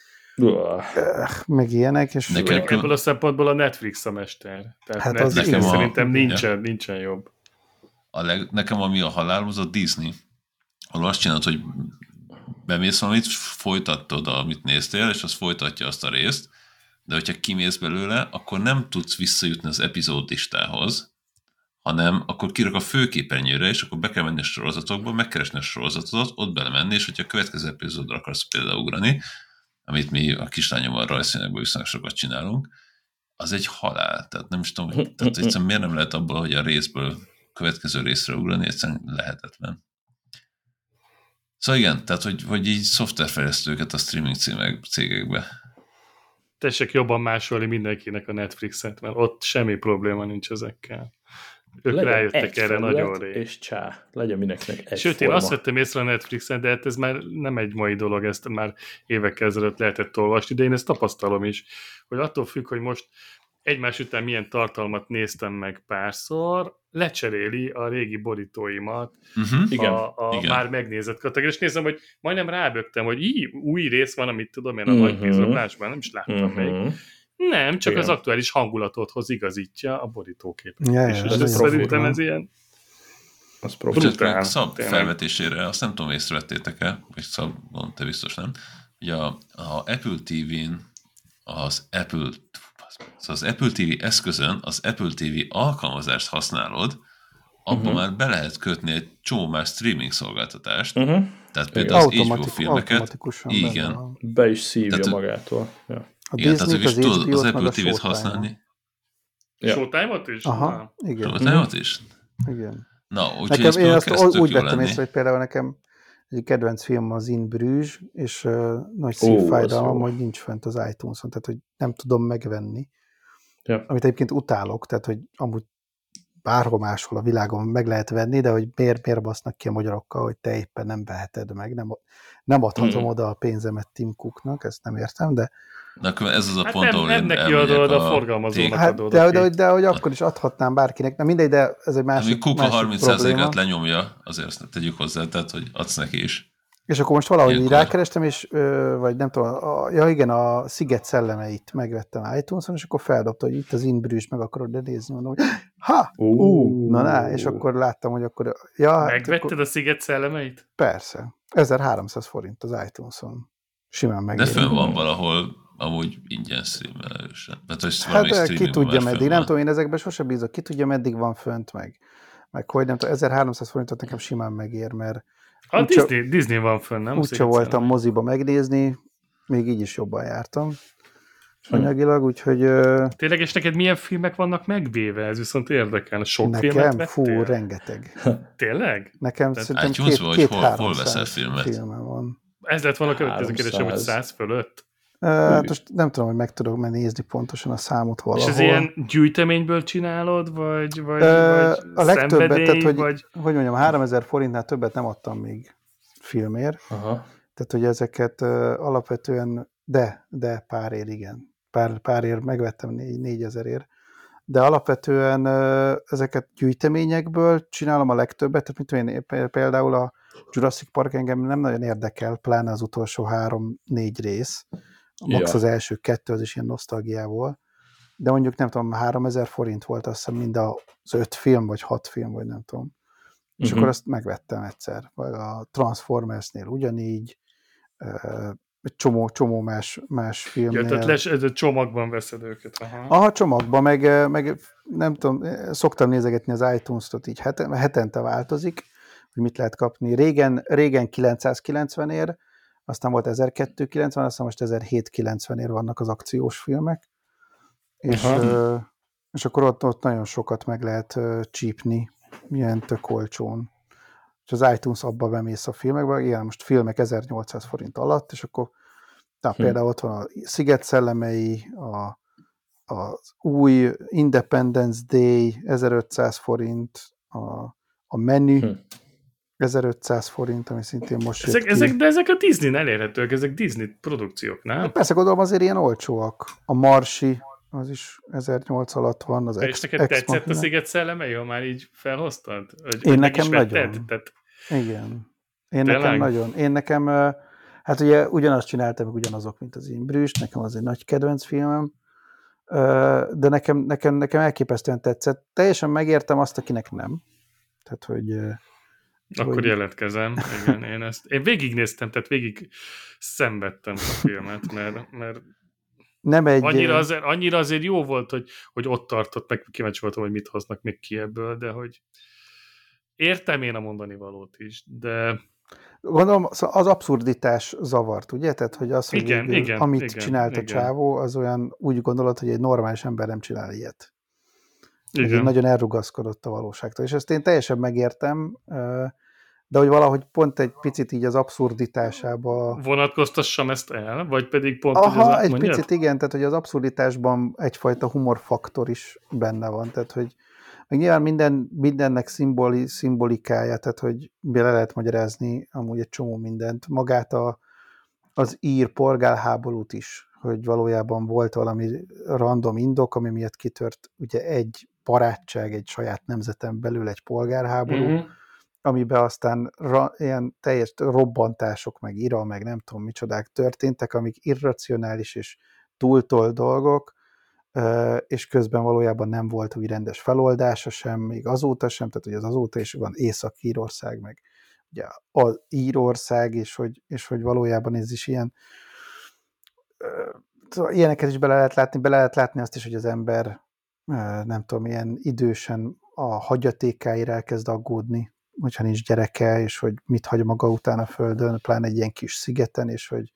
Meg ilyenek. És nekem, ebből a szempontból a Netflix a mester. Tehát hát Netflix az szerintem a, nincsen, nincsen jobb. A leg, nekem ami a halál, az a Disney. Ahol azt csinálod, hogy bemész valamit, folytattad, amit néztél, és az folytatja azt a részt, de hogyha kimész belőle, akkor nem tudsz visszajutni az epizódistához, hanem akkor kirak a főképernyőre, és akkor be kell menni a sorozatokba, megkeresni a sorozatot, ott belemenni, és hogyha a következő epizódra akarsz például ugrani, amit mi a kislányommal rajzszínekből viszonylag sokat csinálunk, az egy halál. Tehát nem is tudom, hogy, tehát egyszerűen miért nem lehet abból, hogy a részből következő részre ugrani, egyszerűen lehetetlen. Szóval igen, tehát hogy, hogy így szoftverfejlesztőket a streaming cégekbe tessék jobban másolni mindenkinek a Netflixet, mert ott semmi probléma nincs ezekkel. Ők legyen rájöttek erre nagyon rég. És csá, legyen mindenkinek egy Sőt, forma. én azt vettem észre a Netflixen, de hát ez már nem egy mai dolog, ezt már évekkel ezelőtt lehetett olvasni, de én ezt tapasztalom is, hogy attól függ, hogy most egymás után milyen tartalmat néztem meg párszor, lecseréli a régi borítóimat uh-huh. igen, a, a igen. már megnézett kategóriát, és nézem, hogy majdnem rábögtem, hogy így új rész van, amit tudom én a uh-huh. nagy nem is láttam uh-huh. még. Nem, csak Igen. az aktuális hangulatodhoz igazítja a borítóképet. Ja, és ez szerintem ez ilyen az brutál. Szab felvetésére, azt nem tudom, észrevettétek-e, vagy Szab, te biztos nem, hogy a, a Apple TV-n az Apple Szóval az Apple TV eszközön az Apple TV alkalmazást használod, abban uh-huh. már be lehet kötni egy csomó más streaming szolgáltatást. Uh-huh. Tehát például az HBO filmeket. Igen. Be is szívja tehát, magától. Ja. A igen, tehát hogy is tudod az Apple TV-t használni. Ja. Showtime-ot is? Aha, igen. Showtime-ot is? Igen. Na, úgyhogy nekem, én azt úgy vettem észre, hogy például nekem egy kedvenc film az In Bruges, és uh, nagy szívfájdalmam, hogy nincs fent az iTunes-on, tehát hogy nem tudom megvenni. Ja. Amit egyébként utálok, tehát hogy amúgy bárhol máshol a világon meg lehet venni, de hogy miért, miért basznak ki a magyarokkal, hogy te éppen nem veheted meg, nem, nem adhatom mm. oda a pénzemet Tim Cooknak, ezt nem értem, de... De akkor ez az a hát pont, ahol nem, nem neki adod, a, a forgalmazónak hát, adod. De, de, de, de, hogy akkor is adhatnám bárkinek, nem mindegy, de ez egy másik, Cook a 30%-át lenyomja, azért tegyük hozzá, tehát hogy adsz neki is. És akkor most valahogy így rákerestem, és, vagy nem tudom, a, ja igen, a Sziget szellemeit megvettem iTunes-on, és akkor feldobta, hogy itt az Inbrűs, meg akarod de nézni, mondom, hogy ha, uh, uh, na, na, és akkor láttam, hogy akkor, ja. Hát Megvetted akkor, a Sziget szellemeit? Persze. 1300 forint az iTunes-on. Simán meg. De fönn van valahol amúgy ingyen streamelősen. Hát ki tudja meddig, nem tudom, én ezekben sose bízok, ki tudja meddig van fönt meg. Meg hogy nem tudom, 1300 forintot nekem simán megér, mert a Disney, csak, Disney van fönn, nem? Úgyse voltam moziba megnézni, még így is jobban jártam anyagilag, úgyhogy... Tényleg, és neked milyen filmek vannak megvéve? Ez viszont érdekel. Sok nekem, filmet vettél? fú, rengeteg. Tényleg? Nekem Tehát szerintem két, két, két hol, hol veszel filmet? filme van. Ez lett volna a következő kérdésem, hogy száz fölött? Hát most nem tudom, hogy meg tudok már nézni pontosan a számot valahol. És ez ilyen gyűjteményből csinálod, vagy, vagy, uh, vagy A legtöbbet, tehát hogy, vagy... hogy mondjam, 3000 forintnál többet nem adtam még filmért. Aha. Tehát, hogy ezeket uh, alapvetően, de, de pár ér, igen. Pár, pár ér megvettem 4000 De alapvetően uh, ezeket gyűjteményekből csinálom a legtöbbet, tehát mint én például a Jurassic Park engem nem nagyon érdekel, pláne az utolsó három-négy rész, max ja. az első kettő, az is ilyen nosztalgiával, de mondjuk nem tudom, 3000 forint volt azt hiszem mind az öt film, vagy hat film, vagy nem tudom. És uh-huh. akkor azt megvettem egyszer. Vagy a Transformersnél ugyanígy, egy csomó, csomó más, más filmnél. Ja, tehát les, ez a csomagban veszed őket. Aha, Aha csomagban, meg, meg nem tudom, szoktam nézegetni az iTunes-ot, így hetente változik, hogy mit lehet kapni. Régen, régen 990 ér, aztán volt 1290, aztán most 1790 ér vannak az akciós filmek, és, Aha. és akkor ott, ott nagyon sokat meg lehet csípni, milyen tök olcsón. És az iTunes abba bemész a filmekbe, igen, most filmek 1800 forint alatt, és akkor na, hm. például ott van a Sziget szellemei, a, az új Independence Day 1500 forint, a, a menü hm. 1500 forint, ami szintén most ezek, ezek, De ezek a Disney elérhetőek, ezek Disney produkciók, nem? Hát persze, gondolom azért ilyen olcsóak. A Marsi, az is 1008 alatt van. Az és neked tetszett a Sziget szelleme, ha már így felhoztad? Hogy, Én nekem nagyon. Tehát... Igen. Én Tényleg? nekem nagyon. Én nekem, hát ugye ugyanazt csináltam, ugyanazok, mint az Imbrüs, nekem az egy nagy kedvenc filmem, de nekem, nekem, nekem elképesztően tetszett. Teljesen megértem azt, akinek nem. Tehát, hogy akkor hogy... jelentkezem, igen, én ezt, én végignéztem, tehát végig szenvedtem a filmet, mert, mert nem egy... Annyira azért, annyira azért jó volt, hogy, hogy ott tartott, meg kíváncsi voltam, hogy mit hoznak még ki ebből, de hogy értem én a mondani valót is, de... Gondolom, az abszurditás zavart, ugye? Tehát, hogy az, hogy igen, végül, igen, amit igen, csinált igen. a csávó, az olyan úgy gondolod, hogy egy normális ember nem csinál ilyet. Igen. Nagyon elrugaszkodott a valóságtól, és ezt én teljesen megértem, de hogy valahogy pont egy picit így az abszurditásába... Vonatkoztassam ezt el, vagy pedig pont... Aha, az, egy mondjad? picit igen, tehát hogy az abszurditásban egyfajta humorfaktor is benne van, tehát hogy meg nyilván minden, mindennek szimboli, szimbolikája, tehát hogy le lehet magyarázni amúgy egy csomó mindent. Magát a, az ír polgárháborút is, hogy valójában volt valami random indok, ami miatt kitört ugye egy barátság, egy saját nemzeten belül egy polgárháború, mm-hmm amiben aztán ra, ilyen teljes robbantások, meg ira, meg nem tudom micsodák történtek, amik irracionális és túltol dolgok, és közben valójában nem volt úgy rendes feloldása sem, még azóta sem, tehát hogy az azóta is van Észak-Írország, meg ugye az Írország, és hogy, és hogy valójában ez is ilyen szóval ilyeneket is bele lehet látni, bele lehet látni azt is, hogy az ember nem tudom, ilyen idősen a hagyatékáira elkezd aggódni, hogyha nincs gyereke, és hogy mit hagy maga után a földön, pláne egy ilyen kis szigeten, és hogy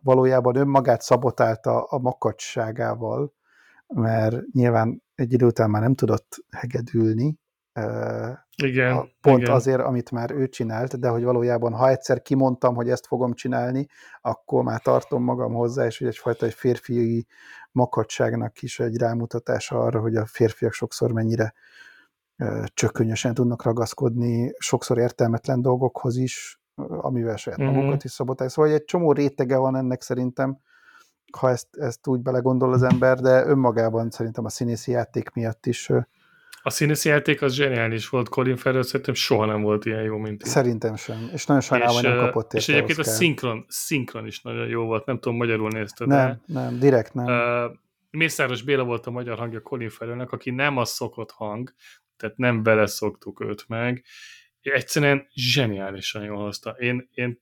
valójában önmagát szabotálta a makacságával, mert nyilván egy idő után már nem tudott hegedülni, igen, pont igen. azért, amit már ő csinált, de hogy valójában, ha egyszer kimondtam, hogy ezt fogom csinálni, akkor már tartom magam hozzá, és hogy egyfajta egy férfiai makadságnak is egy rámutatása arra, hogy a férfiak sokszor mennyire csökönyösen tudnak ragaszkodni sokszor értelmetlen dolgokhoz is, amivel saját mm-hmm. magukat is szabotálják. Szóval egy csomó rétege van ennek szerintem, ha ezt, ezt úgy belegondol az ember, de önmagában szerintem a színészi játék miatt is a színészi játék az zseniális volt, Colin Farrell szerintem soha nem volt ilyen jó, mint így. Szerintem sem, és nagyon sajnálom, hogy nem kapott És egyébként a szinkron, szinkron is nagyon jó volt, nem tudom, magyarul nézted Nem, de, nem, direkt nem. Uh, Mészáros Béla volt a magyar hangja Colin Farrellnek, aki nem a szokott hang, tehát nem vele szoktuk őt meg. Egyszerűen zseniálisan jól hozta. Én, én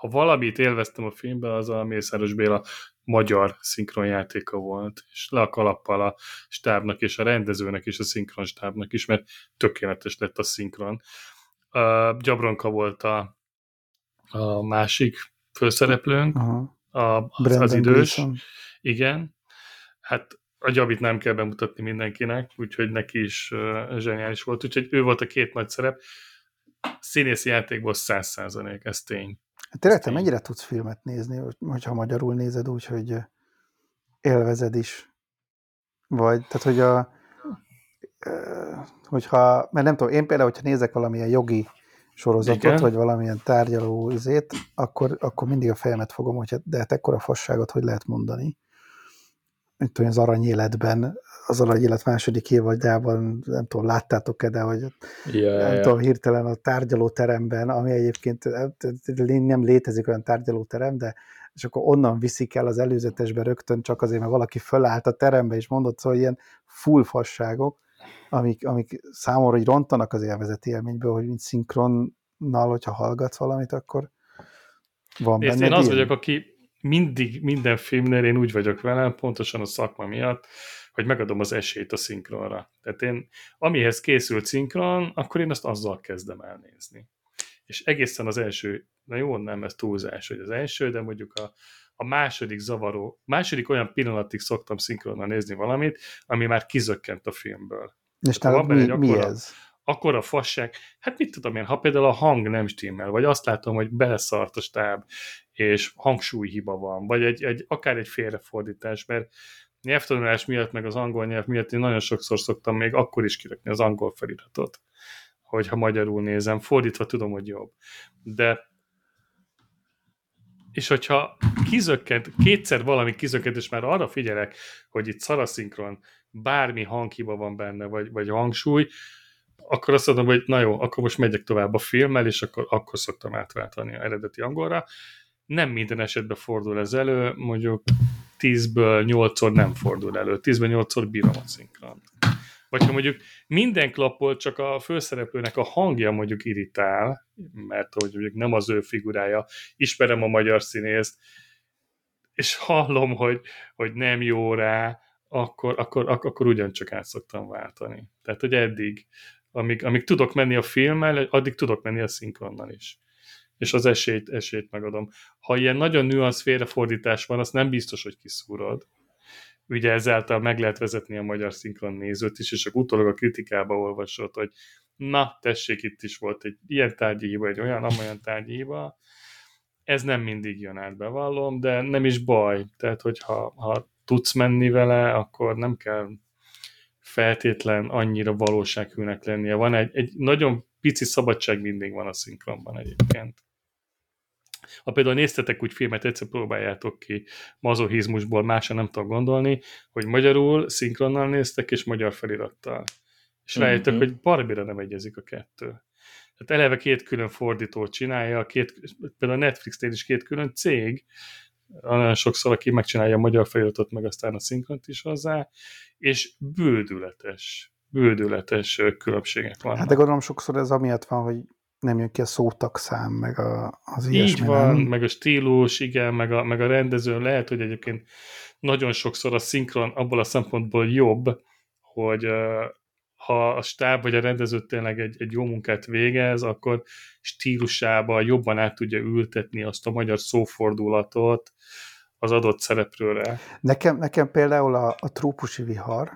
ha valamit élveztem a filmben, az a Mészáros Béla magyar szinkronjátéka volt, és le a kalappal a stábnak és a rendezőnek és a szinkronstábnak is, mert tökéletes lett a szinkron. A Gyabronka volt a, a másik főszereplőnk, Aha. a, az, az idős. Wilson. Igen. Hát a Gyabit nem kell bemutatni mindenkinek, úgyhogy neki is uh, zseniális volt. Úgyhogy ő volt a két nagy szerep. Színészi játékból száz százalék, ez tény. Hát tényleg te mennyire tudsz filmet nézni, hogyha magyarul nézed úgy, hogy élvezed is? Vagy, tehát hogy a hogyha, mert nem tudom, én például, hogyha nézek valamilyen jogi sorozatot, Igen. vagy valamilyen tárgyaló izét, akkor, akkor mindig a fejemet fogom, hogy de hát ekkora fasságot hogy lehet mondani mint tudom, az aranyéletben, az aranyélet második évadjában, nem tudom, láttátok-e, de hogy yeah, nem yeah. tudom, hirtelen a tárgyalóteremben, ami egyébként nem létezik olyan tárgyalóterem, de és akkor onnan viszik el az előzetesbe rögtön csak azért, mert valaki fölállt a terembe, és mondott, szóval ilyen full fasságok, amik, amik számomra hogy rontanak az élvezeti élményből, hogy mint szinkronnal, hogyha hallgatsz valamit, akkor Van Nézd, én az ilyen? vagyok, aki mindig, minden filmnél én úgy vagyok vele, pontosan a szakma miatt, hogy megadom az esélyt a szinkronra. Tehát én, amihez készült szinkron, akkor én azt azzal kezdem elnézni. És egészen az első, na jó, nem, ez túlzás, hogy az első, de mondjuk a, a második zavaró, második olyan pillanatig szoktam szinkronnal nézni valamit, ami már kizökkent a filmből. És tehát mi, akkora, mi ez? Akkor a fasság, hát mit tudom én, ha például a hang nem stimmel, vagy azt látom, hogy beleszart a stáb, és hangsúlyhiba van, vagy egy, egy, akár egy félrefordítás, mert nyelvtanulás miatt, meg az angol nyelv miatt én nagyon sokszor szoktam még akkor is kirakni az angol feliratot, hogyha magyarul nézem, fordítva tudom, hogy jobb. De és hogyha kizökkent, kétszer valami kizökkent, és már arra figyelek, hogy itt szaraszinkron, bármi hanghiba van benne, vagy, vagy hangsúly, akkor azt mondom, hogy na jó, akkor most megyek tovább a filmmel, és akkor, akkor szoktam átváltani a eredeti angolra. Nem minden esetben fordul ez elő, mondjuk 10-ből 8-szor nem fordul elő, 10-ből 8-szor bírom a szinkron. Vagy ha mondjuk minden klappol, csak a főszereplőnek a hangja mondjuk irritál, mert hogy mondjuk nem az ő figurája, ismerem a magyar színészt, és hallom, hogy, hogy nem jó rá, akkor, akkor, akkor ugyancsak át szoktam váltani. Tehát, hogy eddig, amíg, amíg tudok menni a filmmel, addig tudok menni a szinkronnal is. És az esélyt, esélyt megadom. Ha ilyen nagyon nüansz félrefordítás van, azt nem biztos, hogy kiszúrod ugye ezáltal meg lehet vezetni a magyar szinkron nézőt is, és akkor utólag a kritikába olvasott, hogy na, tessék, itt is volt egy ilyen tárgyi hiba, egy olyan, amolyan tárgyi hiba. Ez nem mindig jön át, bevallom, de nem is baj. Tehát, hogyha ha tudsz menni vele, akkor nem kell feltétlen annyira valósághűnek lennie. Van egy, egy nagyon pici szabadság mindig van a szinkronban egyébként. Ha például néztetek úgy filmet, egyszer próbáljátok ki mazohizmusból, másra nem tudok gondolni, hogy magyarul szinkronnal néztek, és magyar felirattal. És mm-hmm. rájöttek, hogy barbira nem egyezik a kettő. Tehát eleve két külön fordítót csinálja, két, például a Netflix-nél is két külön cég, nagyon sokszor, aki megcsinálja a magyar feliratot, meg aztán a szinkront is hozzá, és bődületes, bődületes különbségek vannak. Hát de gondolom sokszor ez amiatt van, hogy nem jön ki a szótakszám, meg a, az ilyesmi. Így van, nem? meg a stílus, igen, meg a, meg a rendező. Lehet, hogy egyébként nagyon sokszor a szinkron abból a szempontból jobb, hogy ha a stáb vagy a rendező tényleg egy, egy jó munkát végez, akkor stílusába jobban át tudja ültetni azt a magyar szófordulatot az adott szereplőre. Nekem, nekem például a, a trópusi vihar,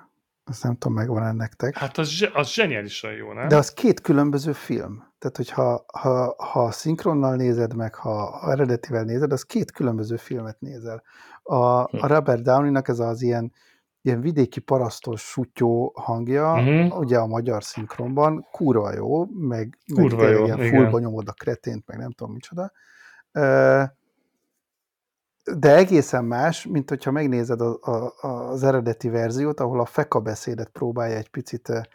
azt nem tudom, megvan-e nektek. Hát az, az zseniálisan jó, nem? De az két különböző film. Tehát, hogyha ha, ha szinkronnal nézed meg, ha, ha eredetivel nézed, az két különböző filmet nézel. A, hm. a Robert Downey-nak ez az ilyen, ilyen vidéki parasztos sutyó hangja, uh-huh. ugye a magyar szinkronban, kurva jó, meg, kurva meg jó, ilyen fullba nyomod a kretént, meg nem tudom micsoda. De egészen más, mint hogyha megnézed a, a, az eredeti verziót, ahol a feka beszédet próbálja egy picit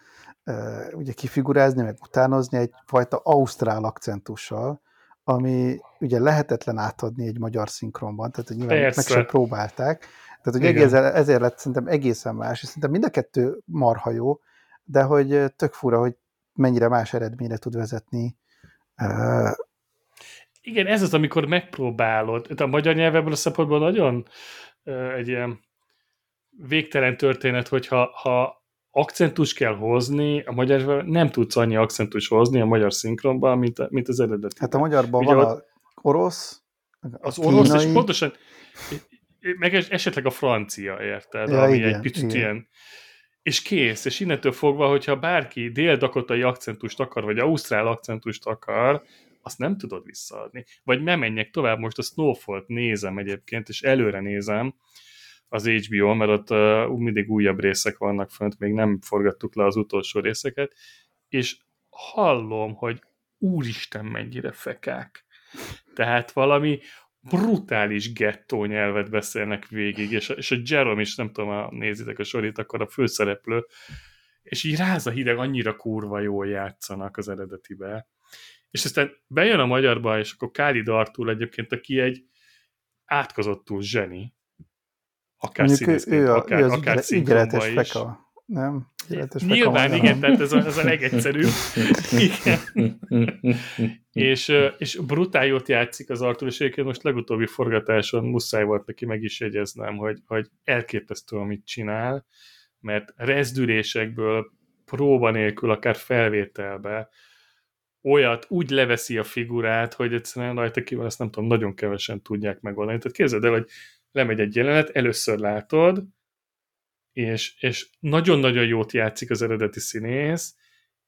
ugye kifigurázni, meg utánozni egyfajta ausztrál akcentussal, ami ugye lehetetlen átadni egy magyar szinkronban, tehát nyilván Persze. meg sem próbálták. Tehát, hogy ezért, ezért lett szerintem egészen más, és szerintem mind a kettő marha jó, de hogy tök fura, hogy mennyire más eredményre tud vezetni. Igen, ez az, amikor megpróbálod. A magyar nyelveből a szempontból nagyon egy ilyen végtelen történet, hogyha ha akcentus kell hozni, a magyar nem tudsz annyi akcentus hozni a magyar szinkronban, mint, mint az eredeti. Hát a magyarban Ugye van a orosz, az kínai. orosz, és pontosan meg esetleg a francia, érted? Ja, ami igen, egy picit igen. ilyen és kész, és innentől fogva, hogyha bárki dél-dakotai akcentust akar, vagy ausztrál akcentust akar, azt nem tudod visszaadni. Vagy nem menjek tovább, most a Snowfall-t nézem egyébként, és előre nézem, az HBO, mert ott uh, mindig újabb részek vannak fönt, még nem forgattuk le az utolsó részeket, és hallom, hogy úristen mennyire fekák. Tehát valami brutális gettó nyelvet beszélnek végig, és a, és a Jerome is, nem tudom, ha nézitek a sorit, akkor a főszereplő, és így ráz a hideg, annyira kurva jól játszanak az eredetibe. És aztán bejön a magyarba, és akkor Káli Dartul egyébként, aki egy átkozottul zseni, akár színészként, ő, akár, ő az akár ügyeletes. Feka. Nem? Ügyeletes Nyilván, feka igen, tehát ez a, ez a legegyszerűbb. igen. és, és brutál jót játszik az Artur, és egyébként most legutóbbi forgatáson muszáj volt neki meg is jegyeznem, hogy, hogy elképesztő, amit csinál, mert rezdülésekből próba nélkül, akár felvételbe olyat úgy leveszi a figurát, hogy egyszerűen rajta kívül ezt nem tudom, nagyon kevesen tudják megoldani. Tehát képzeld el, hogy lemegy egy jelenet, először látod, és, és nagyon-nagyon jót játszik az eredeti színész,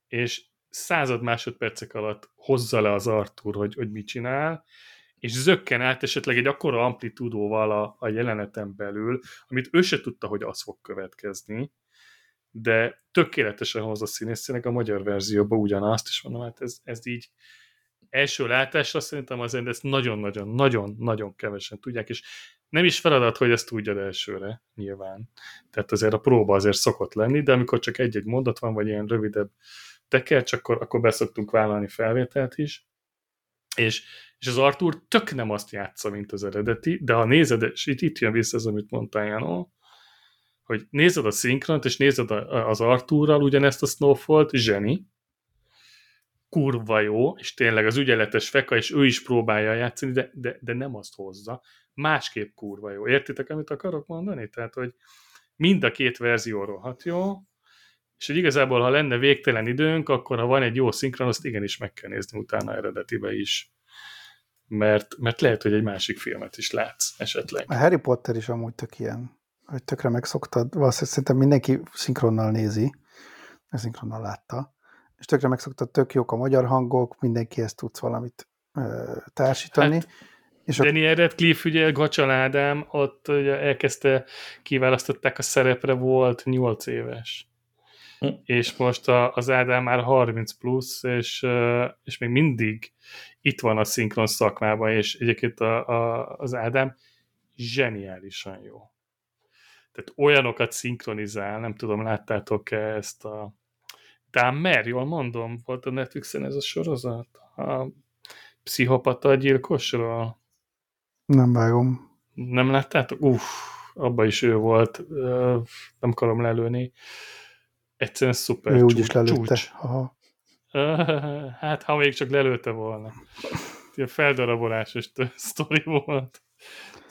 és század másodpercek alatt hozza le az Artur, hogy, hogy mit csinál, és zökken át esetleg egy akkora amplitúdóval a, a jeleneten belül, amit ő se tudta, hogy az fog következni, de tökéletesen hozza színészének a magyar verzióban ugyanazt, és mondom, hát ez, ez így első látásra szerintem azért ezt nagyon-nagyon-nagyon-nagyon kevesen tudják, és nem is feladat, hogy ezt tudjad elsőre, nyilván. Tehát azért a próba azért szokott lenni, de amikor csak egy-egy mondat van, vagy ilyen rövidebb tekercs, akkor, akkor beszoktunk vállalni felvételt is. És, és az Artur tök nem azt játsza, mint az eredeti, de ha nézed, és itt, itt jön vissza ez, amit mondtál, Janó, hogy nézed a szinkront, és nézed az Artúrral ugyanezt a Snowfall-t, zseni, kurva jó, és tényleg az ügyeletes feka, és ő is próbálja játszani, de, de, de nem azt hozza. Másképp kurva jó. Értitek, amit akarok mondani? Tehát, hogy mind a két verzió rohadt jó, és hogy igazából, ha lenne végtelen időnk, akkor ha van egy jó szinkron, azt igenis meg kell nézni utána eredetibe is. Mert, mert lehet, hogy egy másik filmet is látsz esetleg. A Harry Potter is amúgy tök ilyen hogy tökre megszoktad, valószínűleg szerintem mindenki szinkronnal nézi, mert szinkronnal látta, és tökre megszoktad, tök jók a magyar hangok, mindenkihez tudsz valamit ö, társítani. Hát, és Daniel Radcliffe, ugye Gacsal Ádám, ott ugye elkezdte, kiválasztották a szerepre, volt 8 éves. Hm. És most a, az Ádám már 30 plusz, és, és még mindig itt van a szinkron szakmában, és egyébként a, a, az Ádám zseniálisan jó tehát olyanokat szinkronizál, nem tudom, láttátok-e ezt a Dahmer, jól mondom, volt a Netflixen ez a sorozat? A pszichopata gyilkosról? Nem vágom. Nem láttátok? Uff, abba is ő volt, nem akarom lelőni. Egyszerűen szuper. Ő úgyis lelőtte. Csúcs. Aha. Hát, ha még csak lelőtte volna. Ilyen feldarabolásos sztori volt.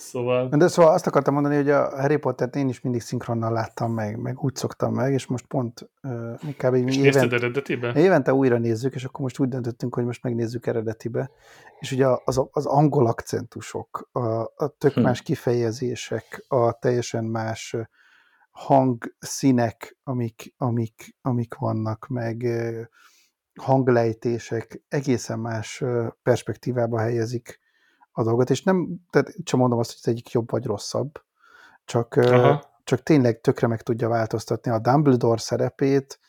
Szóval... De szóval azt akartam mondani, hogy a Harry Potter-t én is mindig szinkronnal láttam meg, meg úgy szoktam meg, és most pont uh, kb. És évent, eredetibe? Évente újra nézzük, és akkor most úgy döntöttünk, hogy most megnézzük eredetibe. És ugye az, az angol akcentusok, a, a tök hm. más kifejezések, a teljesen más hangszínek, amik, amik, amik vannak, meg hanglejtések egészen más perspektívába helyezik a dolgot, és nem, tehát csak mondom azt, hogy az egyik jobb vagy rosszabb, csak, Aha. csak tényleg tökre meg tudja változtatni a Dumbledore szerepét,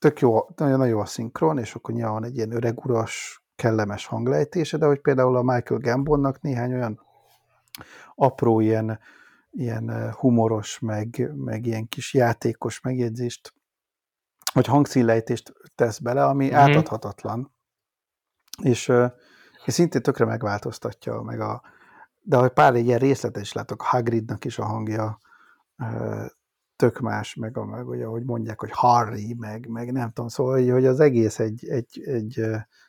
tök jó, nagyon jó a szinkron, és akkor nyilván egy ilyen öreg uras, kellemes hanglejtése, de hogy például a Michael Gambonnak néhány olyan apró ilyen, ilyen humoros, meg, meg ilyen kis játékos megjegyzést, vagy hangszínlejtést tesz bele, ami mm-hmm. átadhatatlan. És, és szintén tökre megváltoztatja, meg a, de pár ilyen részletet is látok, Hagridnak is a hangja tök más, meg, a, meg ugye, hogy mondják, hogy Harry, meg, meg nem tudom, szóval, hogy az egész egy, egy, egy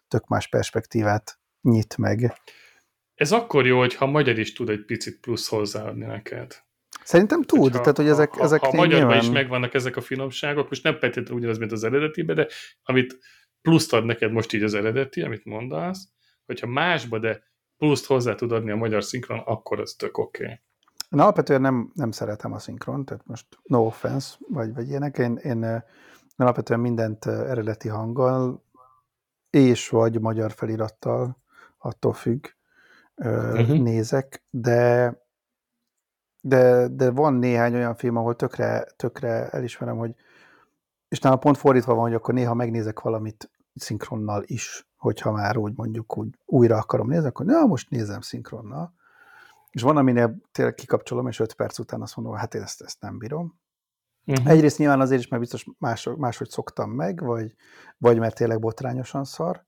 tök más perspektívát nyit meg. Ez akkor jó, hogyha magyar is tud egy picit plusz hozzáadni neked. Szerintem tud, Hogyha, tehát hogy ezek... Ha, ezek ha a magyarban nyilván... is megvannak ezek a finomságok, most nem feltétlenül ugyanaz, mint az eredetiben, de amit pluszt ad neked most így az eredeti, amit mondasz, hogyha másba, de pluszt hozzá tud adni a magyar szinkron, akkor ez tök oké. Okay. Én alapvetően nem, nem szeretem a szinkron, tehát most no offense, vagy, vagy ilyenek. Én, én alapvetően mindent eredeti hanggal, és vagy magyar felirattal, attól függ, uh-huh. nézek, de de, de van néhány olyan film, ahol tökre, tökre elismerem, hogy és nálam pont fordítva van, hogy akkor néha megnézek valamit szinkronnal is, hogyha már úgy mondjuk úgy újra akarom nézni, akkor na, most nézem szinkronnal. És van, aminél tényleg kikapcsolom, és öt perc után azt mondom, hát én ezt, ezt nem bírom. Uh-huh. Egyrészt nyilván azért is, mert biztos más, máshogy szoktam meg, vagy, vagy mert tényleg botrányosan szar.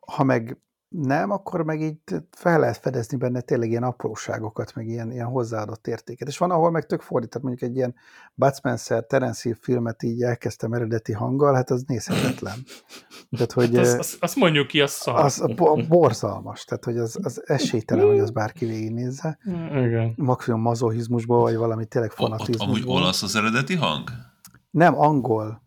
Ha meg nem, akkor meg így fel lehet fedezni benne tényleg ilyen apróságokat, meg ilyen, ilyen hozzáadott értéket. És van, ahol meg tök fordított, mondjuk egy ilyen Bud Spencer, Terence Hill filmet így elkezdtem eredeti hanggal, hát az nézhetetlen. Tehát, hogy, hát az, az, azt mondjuk ki, az szar. Az a borzalmas, tehát hogy az, az esélytelen, hogy az bárki végignézze. Igen. Maximum mazohizmusból, vagy valami tényleg fanatizmusból. Amúgy olasz az eredeti hang? Nem, angol.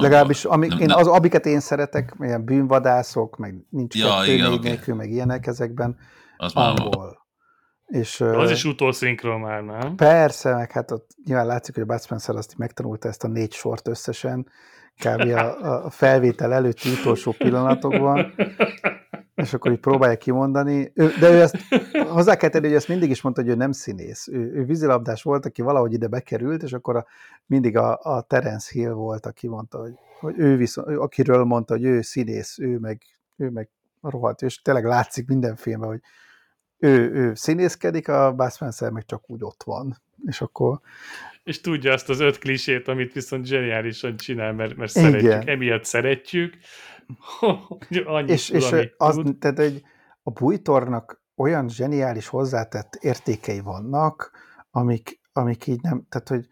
Legalábbis amik, nem, én, az, amiket én szeretek, ilyen bűnvadászok, meg nincs ja, igen, okay. nélkül, meg ilyenek ezekben, az angol. És, az is utószinkron már, nem? Persze, meg hát ott nyilván látszik, hogy a Bud Spencer azt megtanulta ezt a négy sort összesen, kb. a, a felvétel előtti utolsó pillanatokban, és akkor így próbálja kimondani. Ő, de ő ezt hozzá kell tenni, hogy ezt mindig is mondta, hogy ő nem színész. Ő, ő vízilabdás volt, aki valahogy ide bekerült, és akkor a, mindig a, a Terence Hill volt, aki mondta, hogy, hogy ő viszont, akiről mondta, hogy ő színész, ő meg, ő meg rohadt, és tényleg látszik minden filmben, hogy ő, ő színészkedik, a Bud Spencer meg csak úgy ott van. És akkor és tudja azt az öt klisét, amit viszont zseniálisan csinál, mert, mert szeretjük, emiatt szeretjük. és, és az, tud. tehát egy, a bújtornak olyan zseniális hozzátett értékei vannak, amik, amik így nem, tehát hogy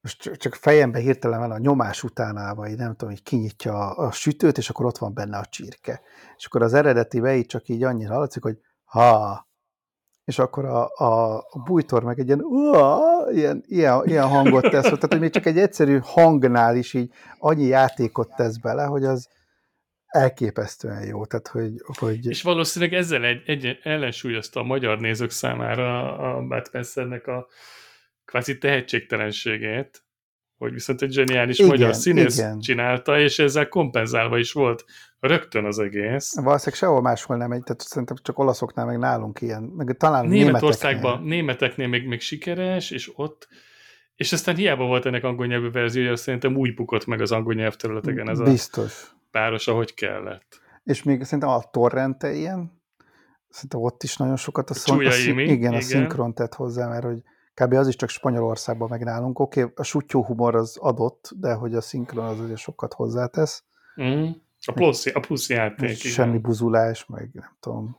most csak fejembe hirtelen van a nyomás utánával, így nem tudom, hogy kinyitja a, a sütőt, és akkor ott van benne a csirke. És akkor az eredetibe így csak így annyira hallatszik, hogy ha, és akkor a, a, bújtor meg egy ilyen, ilyen, ilyen hangot tesz, tehát hogy még csak egy egyszerű hangnál is így annyi játékot tesz bele, hogy az elképesztően jó. Tehát, hogy, hogy... És valószínűleg ezzel egy, egy ellensúlyozta a magyar nézők számára a Bud a kvázi tehetségtelenségét, hogy viszont egy zseniális igen, magyar színész igen. csinálta, és ezzel kompenzálva is volt rögtön az egész. Valószínűleg sehol máshol nem egy, tehát szerintem csak olaszoknál meg nálunk ilyen, meg talán Németországban, németeknél, németeknél még, még sikeres, és ott és aztán hiába volt ennek angol nyelvű verziója, szerintem úgy bukott meg az angol nyelvterületeken ez Biztos. a páros, ahogy kellett. És még szerintem a torrente ilyen, szerintem ott is nagyon sokat a, szon, a, szín, igen, igen, a szinkron tett hozzá, mert hogy kb. az is csak Spanyolországban meg nálunk. Oké, okay, a sutyó humor az adott, de hogy a szinkron az azért sokat hozzátesz. Mm. A plusz, a plusz játék. Semmi igen. buzulás, meg nem tudom.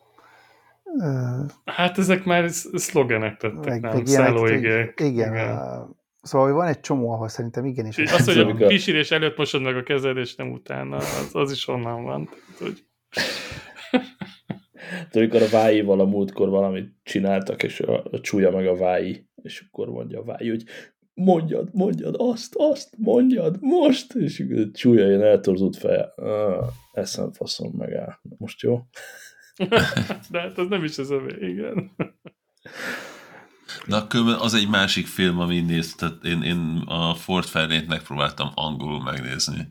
Hát ezek már szlogenek tettek, meg, nem? Meg Szállóigék. Igen. igen. A, szóval van egy csomó, ahol szerintem igenis. És az, hogy a pisírés előtt mosod meg a kezed, és nem utána, az, az is onnan van. Hogy... De amikor a váival a múltkor valamit csináltak, és a, a csúlya meg a vái, és akkor mondja a váj, hogy mondjad, mondjad, azt, azt, mondjad, most, és csúlya ilyen eltorzult feje. Ah, eszem faszom meg áll. Most jó? De hát az nem is az övé, igen. De akkor az egy másik film, ami néz, tehát én, én a Ford Fairlane-t megpróbáltam angolul megnézni.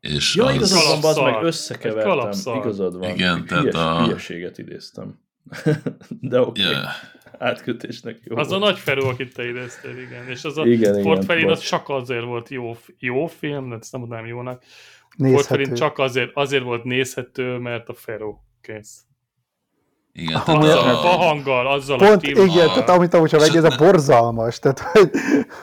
És ja, az... igazad van, az meg összekevertem. Igazad van. Igen, tehát hülyes, a... Hülyeséget idéztem. De oké. Okay. Yeah átkötésnek jó Az volt. a nagy Feró, akit te idéztél, igen. És az a igen, Fort Ferin az csak azért volt jó, jó film, de ezt nem mondanám jónak. Nézhető. Fort Ferin csak azért, azért volt nézhető, mert a Feró kész. Igen, ah, tehát a, a hanggal, azzal Pont, a Pont, igen, tehát amit amúgy, ha ez a borzalmas, tehát hogy,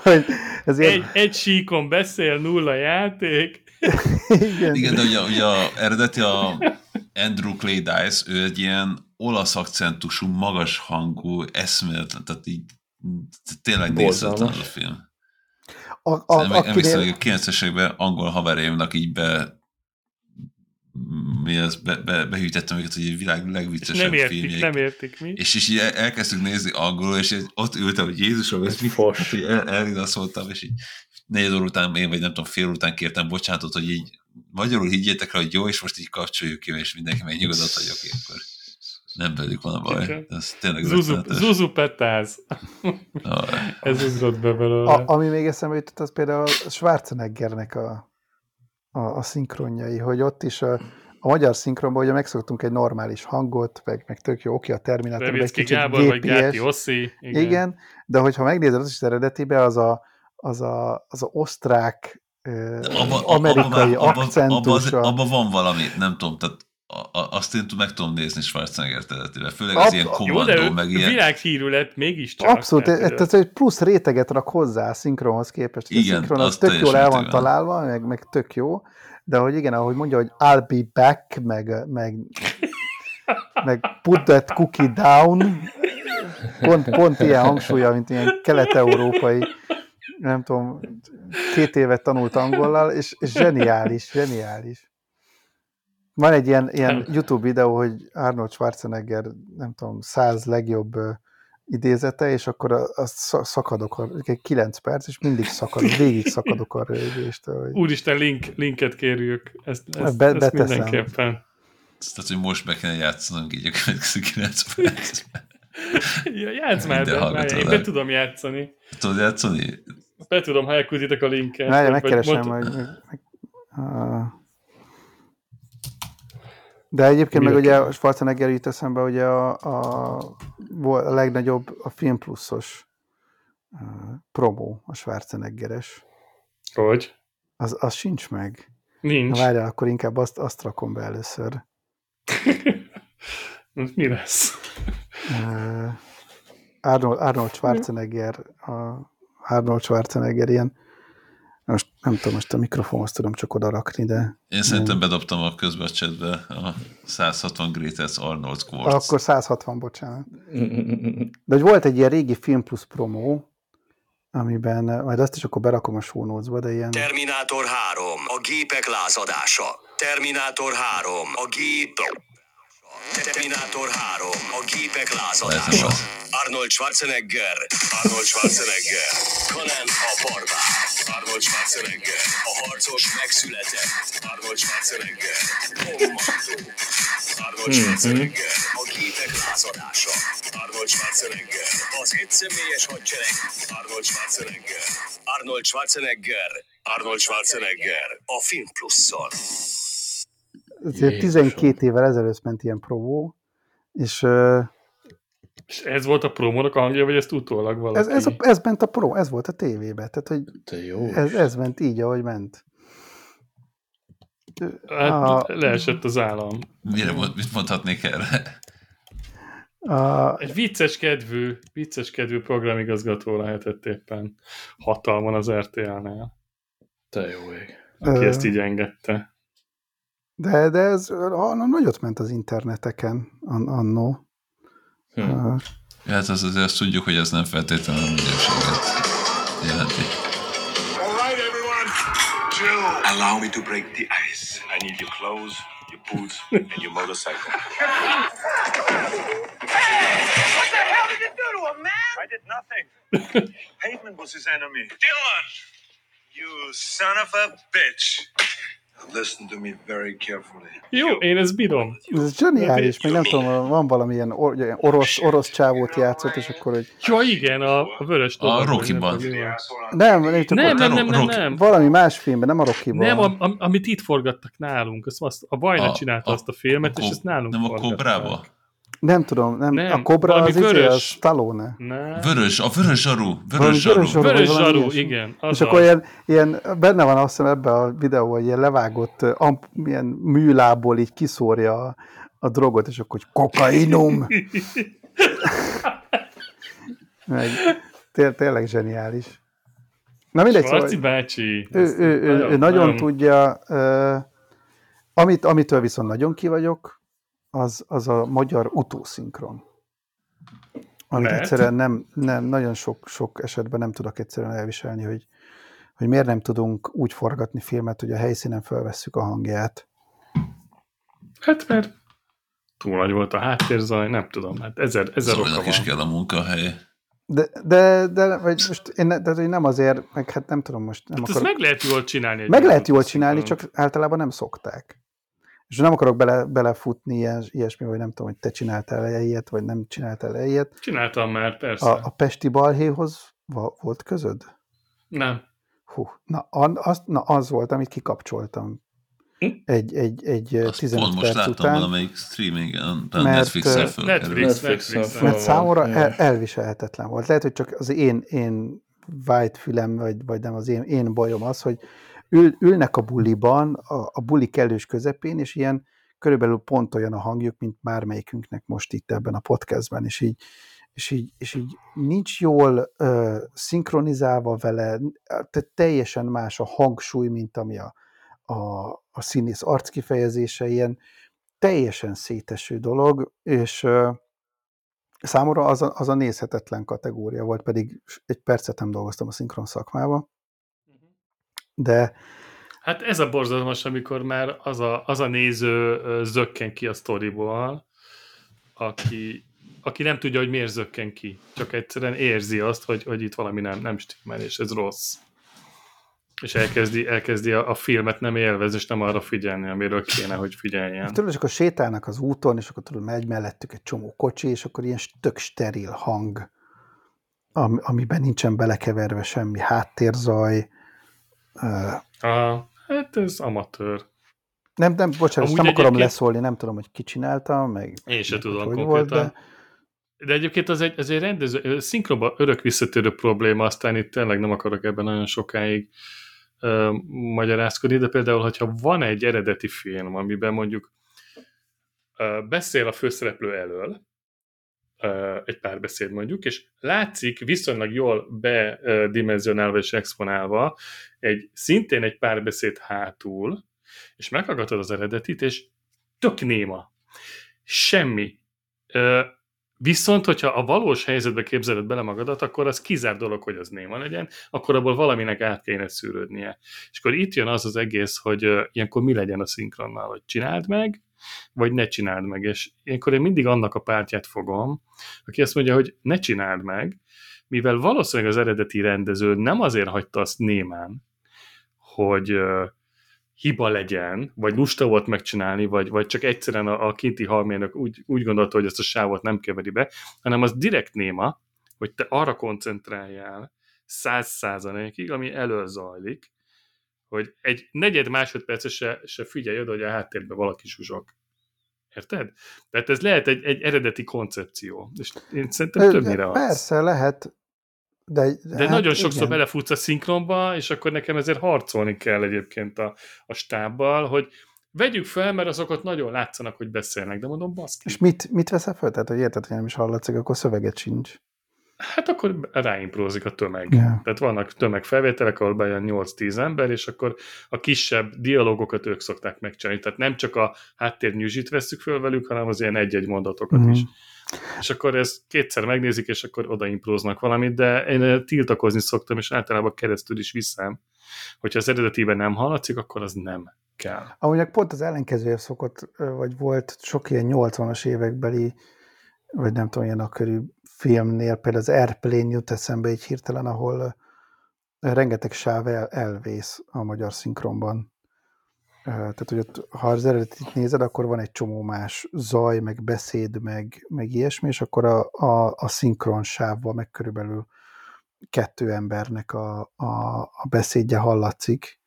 hogy ezért... egy, egy síkon beszél, nulla játék. igen. igen, de ugye, ugye a eredeti a Andrew Clay Dice, ő egy ilyen olasz akcentusú, magas hangú, eszméletlen, tehát így tényleg nézhetetlen az a film. A, a, a, emlékszem, hogy a 90-es években angol haverémnak így be mi az, be, be, behűtettem őket, hogy egy világ legviccesebb nem értik, filmjék. nem értik mi. És, és így elkezdtük nézni angolul, és ott ültem, hogy Jézusom, ez mi fos, hogy el, elrinaszoltam, és így négy óra után, én vagy nem tudom, fél után kértem bocsánatot, hogy így magyarul higgyétek el, hogy jó, és most így kapcsoljuk ki, és mindenki megnyugodott, hogy oké, okay, akkor nem velük van a baj. Ez tényleg Zuzu, Zuzu petáz. Ez ugrott be belőle. A, ami még eszembe jutott, az például a Schwarzeneggernek a, a, a szinkronjai, hogy ott is a, a magyar szinkronban ugye megszoktunk egy normális hangot, meg, meg tök jó, oké, a Terminator, egy kicsit Gábor, gépies. vagy Gáti Oszi. Igen. igen, de hogyha megnézed az is eredetibe, az a, az a, az a osztrák abba, amerikai abba, akcentus. Abban abba van valami, nem tudom, tehát azt én meg tudom nézni Schwarzenegger területével, főleg az Ab, ilyen kommandó, jó, meg ilyen... világhírű lett mégiscsak. Abszolút, tehát egy plusz réteget rak hozzá a szinkronhoz képest. Igen, a szinkron az tök jól el van találva, meg, meg tök jó, de hogy igen, ahogy mondja, hogy I'll be back, meg, meg meg put that cookie down, pont, pont ilyen hangsúlya, mint ilyen kelet-európai, nem tudom, két évet tanult angollal, és, és zseniális, zseniális. Van egy ilyen, ilyen YouTube videó, hogy Arnold Schwarzenegger, nem tudom, száz legjobb idézete, és akkor azt szakadok, a, egy 9 perc, és mindig szakadok, végig szakadok a rögéstől. Hogy... Úristen, link, linket kérjük, ezt, ezt, Be, ezt mindenképpen. Tehát, hogy most be kellene játszanunk így a következő 9 percben. ja, játsz már be, már én be tudom játszani. Tudod játszani? Be tudom, ha elkülditek a linket. Várja, megkeresem, hogy... Meg, uh, de egyébként meg ugye a Schwarzenegger jut eszembe, ugye a, a, a legnagyobb a Film Pluszos uh, promó, a Schwarzeneggeres. Hogy? Az, az sincs meg. Nincs. Na várjál, akkor inkább azt, azt rakom be először. Mi lesz? Uh, Arnold, Arnold Schwarzenegger, a Arnold Schwarzenegger ilyen nem tudom, most a mikrofonhoz tudom csak oda rakni, de... Én szerintem bedobtam a közbecsetbe a 160 Greatest Arnold Quartz. Akkor 160, bocsánat. De hogy volt egy ilyen régi Film Plus promó, amiben, majd azt is akkor berakom a show notes de ilyen... Terminátor 3, a gépek lázadása. Terminátor 3, a gép... Terminátor 3, a gépek lázadása. Arnold Schwarzenegger, Arnold Schwarzenegger, Conan a barbár, Arnold Schwarzenegger, a harcos megszületett, Arnold Schwarzenegger, Kommandó, Arnold mhm. Schwarzenegger, a gépek lázadása, Arnold Schwarzenegger, az egyszemélyes hadsereg, Arnold Schwarzenegger, Arnold Schwarzenegger, Arnold Schwarzenegger, a Film Plusszal. Ezért 12 évvel ezelőtt ment ilyen provó, és és ez volt a promónak a hangja, vagy ezt utólag valaki? Ez, ez, a, ez ment a pro, ez volt a tévébe. Tehát, hogy Te jó ez, ez ment így, ahogy ment. Hát a... leesett az állam. Mire mond, mit mondhatnék erre? A... Egy vicces kedvű, vicces kedvű programigazgató lehetett éppen hatalman az RTL-nél. Te jó ég. Aki Ö... ezt így engedte. De, de ez nagyot ment az interneteken annó. Hmm. Uh, hát az azért azt tudjuk, hogy ez nem feltétlenül a minőséget jelenti. All right, everyone. Jill, allow me to break the ice. I need your clothes, your boots, and your motorcycle. hey! What the hell did you do to him, man? I did nothing. Pavement was his enemy. Dylan! You son of a bitch. Listen to me very carefully. Jó, én ezt bírom. Ez zseniális, meg nem tudom, van valamilyen or, orosz, orosz csávót játszott, és akkor, hogy... Ja, igen, a, a vörös A Rocky-ban. Nem, nem, nem, nem, nem, nem, nem. Valami más filmben, nem a Rocky-ban. Nem, a, a, amit itt forgattak nálunk, azt, azt a Vajna csinálta a, azt a filmet, a, és ezt nálunk Nem a Cobrába? Nem tudom, nem, nem a Cobra az izé, vörös. a Stallone. Nem. Vörös, a vörös zsaru. Vörös zsaru. Vörös zsaru, vörös zsaru igen. És akkor ilyen, ilyen, benne van azt hiszem ebben a videóban, hogy ilyen levágott amp, ilyen műlából így kiszórja a, a drogot, és akkor hogy kokainum. Meg, té tényleg zseniális. Na mindegy, Svarci szóval, bácsi. Ő, ő, ő, ő, nagyon, nagyon, nagyon tudja, uh, amit, amitől viszont nagyon ki vagyok, az, az a magyar utószinkron. Amit Mert? egyszerűen nem, nem, nagyon sok, sok esetben nem tudok egyszerűen elviselni, hogy, hogy miért nem tudunk úgy forgatni filmet, hogy a helyszínen felvesszük a hangját. Hát mert túl nagy volt a háttérzaj, nem tudom, hát ezer, ezer oka van. is kell a munkahely. De, de, de vagy most én de, de nem azért, meg hát nem tudom most. Nem hát akarok... meg lehet jól csinálni. Meg lehet jól csinálni, csak általában nem szokták. És nem akarok bele, belefutni ilyesmi, hogy nem tudom, hogy te csináltál -e ilyet, vagy nem csináltál -e ilyet. Csináltam már, persze. A, a Pesti balhéhoz volt közöd? Nem. Hú, na, az, na az volt, amit kikapcsoltam. Hm? Egy, egy, egy Azt 15 pont most perc láttam után, valamelyik streamingen, mert, Netflix-el Netflix, Netflix, Netflix mert számomra el, elviselhetetlen volt. Lehet, hogy csak az én, én white fülem, vagy, vagy nem az én, én bajom az, hogy ül, ülnek a buliban, a, a buli kellős közepén, és ilyen körülbelül pont olyan a hangjuk, mint bármelyikünknek most itt ebben a podcastben, és így, és így, és így nincs jól uh, szinkronizálva vele, tehát teljesen más a hangsúly, mint ami a, a, a színész arckifejezése, ilyen, teljesen széteső dolog, és számomra az a, az a nézhetetlen kategória volt, pedig egy percet nem dolgoztam a szinkron szakmába. De Hát ez a borzalmas, amikor már az a, az a néző zökken ki a sztoriból, aki, aki nem tudja, hogy miért zökken ki. Csak egyszerűen érzi azt, hogy, hogy itt valami nem, nem stimmel, és ez rossz. És elkezdi, elkezdi a, a filmet nem élvezni, és nem arra figyelni, amiről kéne, hogy figyeljen. És tudod, és akkor sétálnak az úton, és akkor tudod, megy mellettük egy csomó kocsi, és akkor ilyen tök steril hang, am, amiben nincsen belekeverve semmi háttérzaj. Aha, hát ez amatőr. Nem, nem, bocsánat, nem akarom leszólni, nem tudom, hogy ki csinálta, meg... Én se tudom konkrétan. Volt, de... de egyébként az egy, az egy rendező, szinkronban örök visszatérő probléma, aztán itt tényleg nem akarok ebben nagyon sokáig uh, magyarázkodni, de például, hogyha van egy eredeti film, amiben mondjuk uh, beszél a főszereplő elől, uh, egy párbeszéd mondjuk, és látszik viszonylag jól bedimenzionálva és exponálva egy szintén egy párbeszéd hátul, és meghallgatod az eredetit, és tök néma. Semmi. Viszont, hogyha a valós helyzetbe képzeled bele magadat, akkor az kizár dolog, hogy az néma legyen, akkor abból valaminek át kéne szűrődnie. És akkor itt jön az az egész, hogy ilyenkor mi legyen a szinkronnal, hogy csináld meg, vagy ne csináld meg. És ilyenkor én mindig annak a pártját fogom, aki azt mondja, hogy ne csináld meg, mivel valószínűleg az eredeti rendező nem azért hagyta azt némán, hogy hiba legyen, vagy lusta volt megcsinálni, vagy, vagy csak egyszerűen a, a kinti halmérnök úgy, úgy gondolta, hogy ezt a sávot nem keveri be, hanem az direkt néma, hogy te arra koncentráljál száz százalékig, ami elől zajlik, hogy egy negyed másodperc se, se figyelj oda, hogy a háttérben valaki zsuzsog. Érted? Tehát ez lehet egy, egy eredeti koncepció. És én szerintem többnyire az. Persze, lehet, de, de hát nagyon sokszor igen. belefutsz a szinkronba, és akkor nekem ezért harcolni kell egyébként a, a stábbal, hogy vegyük fel, mert azokat nagyon látszanak, hogy beszélnek, de mondom, baszki. És mit, mit veszel fel? Tehát, hogy érted, hogy nem is hallatszik, akkor szöveget sincs. Hát akkor ráimprózik a tömeg. Yeah. Tehát vannak tömegfelvételek, ahol bejön 8-10 ember, és akkor a kisebb dialógokat ők szokták megcsinálni. Tehát nem csak a háttérnyűzsit veszük föl velük, hanem az ilyen egy-egy mondatokat mm. is. És akkor ezt kétszer megnézik, és akkor odaimproznak valamit, de én tiltakozni szoktam, és általában keresztül is visszám. Hogyha az eredetében nem hallatszik, akkor az nem kell. Amúgy pont az ellenkezője szokott, vagy volt sok ilyen 80-as évekbeli, vagy nem tudom, ilyen akkörű filmnél, például az Airplane jut eszembe egy hirtelen, ahol rengeteg sáv el, elvész a magyar szinkronban. Tehát, hogy ott, ha az eredetit nézed, akkor van egy csomó más zaj, meg beszéd, meg, meg ilyesmi, és akkor a, a, a szinkron sávban meg körülbelül kettő embernek a, a, a beszédje hallatszik.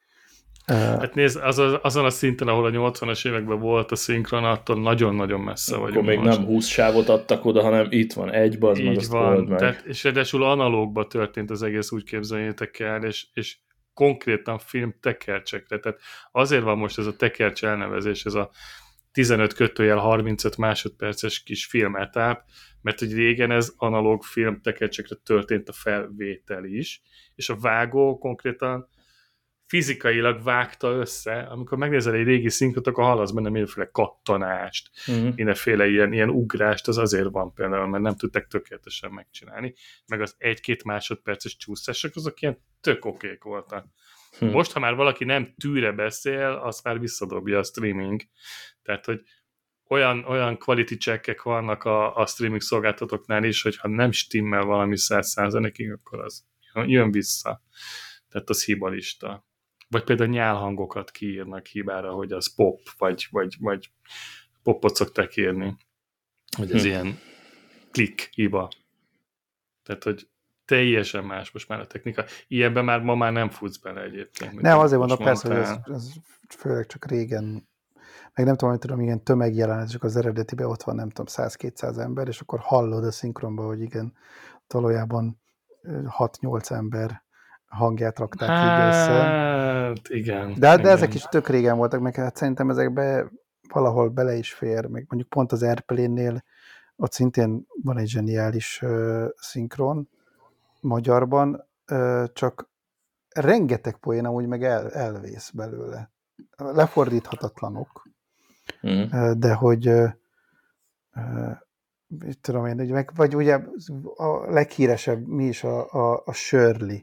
Hát nézd, az, azon a szinten, ahol a 80-as években volt a szinkron, attól nagyon-nagyon messze vagyunk Akkor még most. nem 20 sávot adtak oda, hanem itt van, egy bazd meg, azt van, meg. Tehát, és ráadásul analógban történt az egész, úgy képzeljétek el, és, és konkrétan film tekercsekre. Tehát azért van most ez a tekercs elnevezés, ez a 15 kötőjel 35 másodperces kis filmetáp, mert hogy régen ez analóg film tekercsekre történt a felvétel is, és a vágó konkrétan fizikailag vágta össze, amikor megnézel egy régi szinkrot, akkor hallasz benne mindenféle kattanást, uh-huh. mindenféle ilyen, ilyen ugrást, az azért van például, mert nem tudták tökéletesen megcsinálni, meg az egy-két másodperces csúszások, azok ilyen tök okék voltak. Hmm. Most, ha már valaki nem tűre beszél, azt már visszadobja a streaming. Tehát, hogy olyan, olyan quality checkek vannak a, a streaming szolgáltatóknál is, hogy ha nem stimmel valami száz százalékig, akkor az jön vissza. Tehát az hibalista. Vagy például nyálhangokat kiírnak hibára, hogy az pop, vagy, vagy, vagy popot szokták írni. Hogy ez hmm. ilyen klik hiba. Tehát, hogy teljesen más most már a technika. Ilyenben már ma már nem futsz bele egyébként. Nem, azért mondom, persze, hogy ez, ez főleg csak régen, meg nem tudom, hogy tudom, igen, tömegjelenet, csak az eredetiben ott van, nem tudom, 100-200 ember, és akkor hallod a szinkronban, hogy igen, valójában 6-8 ember hangját rakták hát, így össze. Hát, igen. De, de igen. ezek is tök régen voltak, meg hát szerintem ezekbe valahol bele is fér, meg mondjuk pont az Airplane-nél ott szintén van egy zseniális uh, szinkron, magyarban, uh, csak rengeteg poén amúgy meg el, elvész belőle. Lefordíthatatlanok. uh-huh. de hogy mit tudom én, meg, vagy ugye a leghíresebb mi is a, a, a Shirley,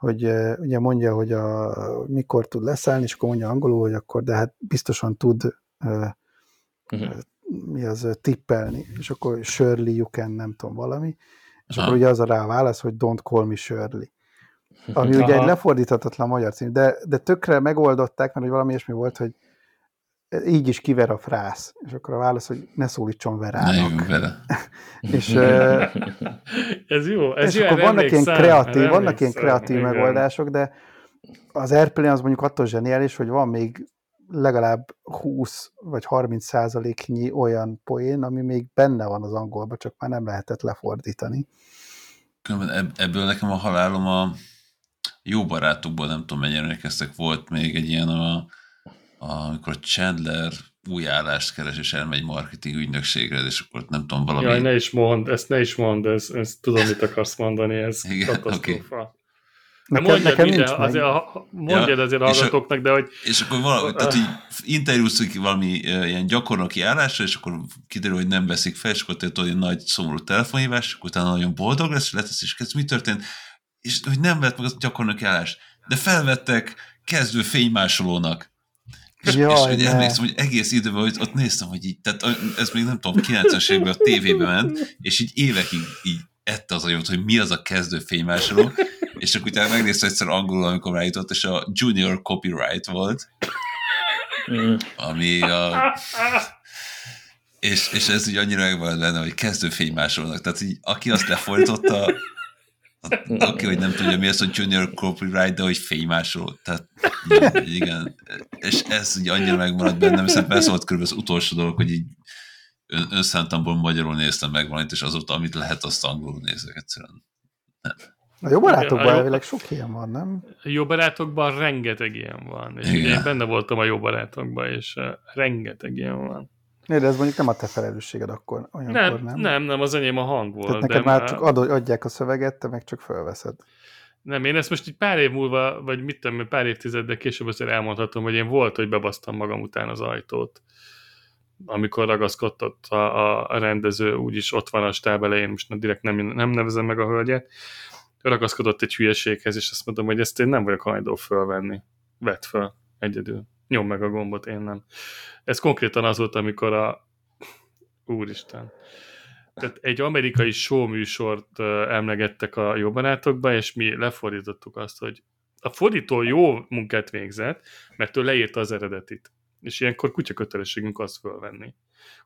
hogy ugye mondja, hogy a, mikor tud leszállni, és akkor mondja angolul, hogy akkor, de hát biztosan tud uh-huh. mi az, tippelni, és akkor Shirley, you can, nem tudom, valami, és Aha. akkor ugye az a rá válasz, hogy don't call me Shirley. Ami Aha. ugye egy lefordíthatatlan magyar cím, de, de tökre megoldották, mert hogy valami ilyesmi volt, hogy így is kiver a frász. És akkor a válasz, hogy ne szólítson verának. Ne vele. és, ez jó. Ez és jó, akkor vannak ilyen kreatív, vannak ilyen kreatív igen. megoldások, de az Airplane az mondjuk attól zseniális, hogy van még legalább 20 vagy 30 százaléknyi olyan poén, ami még benne van az angolban, csak már nem lehetett lefordítani. Ebből nekem a halálom a jó barátokból, nem tudom mennyire emlékeztek, volt még egy ilyen a amikor Chandler új állást keres, és elmegy marketing ügynökségre, és akkor nem tudom, valami... Jaj, ne is mond, ezt ne is mond, ez, ez tudom, mit akarsz mondani, ez Igen, katasztrófa. Okay. De mondjad, nekem ide, azért, mondjad ja, azért a hallgatóknak, de hogy... És akkor valami, tehát így interjúzunk valami ilyen gyakornoki állásra, és akkor kiderül, hogy nem veszik fel, és akkor tudod, nagy szomorú telefonhívás, és akkor utána nagyon boldog lesz, és letesz, és kezd, mi történt? És hogy nem vett meg a gyakornoki állást, de felvettek kezdő fénymásolónak. És, Jaj, és emlékszem, hogy egész időben hogy ott néztem, hogy így, tehát ez még nem tudom, 90-es években a tévébe ment, és így évekig így ette az agyot, hogy mi az a kezdő fénymásoló, és akkor utána megnéztem egyszer angolul, amikor rájutott, és a Junior Copyright volt, ami a... És, és ez így annyira megvan benne, hogy kezdő fénymásolónak. Tehát így, aki azt lefordította, Oké, hogy nem tudja, mi az, hogy junior copyright, de hogy fénymásoló. Tehát igen, és ez így annyira megmaradt bennem, hiszen persze volt körülbelül az utolsó dolog, hogy így ön, önszántamból magyarul néztem meg valamit, és azóta, amit lehet, azt angolul nézek egyszerűen. Nem. A jó barátokban a jó, elvileg sok ilyen van, nem? A jó barátokban rengeteg ilyen van. És Igen. én benne voltam a jó barátokban, és uh, rengeteg ilyen van. Né, de ez mondjuk nem a te felelősséged akkor, olyankor, nem? Nem, nem, nem az enyém a hang volt. Tehát neked már csak adod, adják a szöveget, te meg csak fölveszed. Nem, én ezt most egy pár év múlva, vagy mit tudom, pár évtizeddel később azért elmondhatom, hogy én volt, hogy bebasztam magam után az ajtót. Amikor ragaszkodott a, a, a rendező, úgyis ott van a stáb elején, most direkt nem, nem nevezem meg a hölgyet, ragaszkodott egy hülyeséghez, és azt mondom, hogy ezt én nem vagyok hajlandó fölvenni. Vett föl egyedül nyom meg a gombot, én nem. Ez konkrétan az volt, amikor a... Úristen. Tehát egy amerikai show műsort emlegettek a jó barátokba, és mi lefordítottuk azt, hogy a fordító jó munkát végzett, mert ő leírta az eredetit. És ilyenkor kutya kötelességünk azt fölvenni,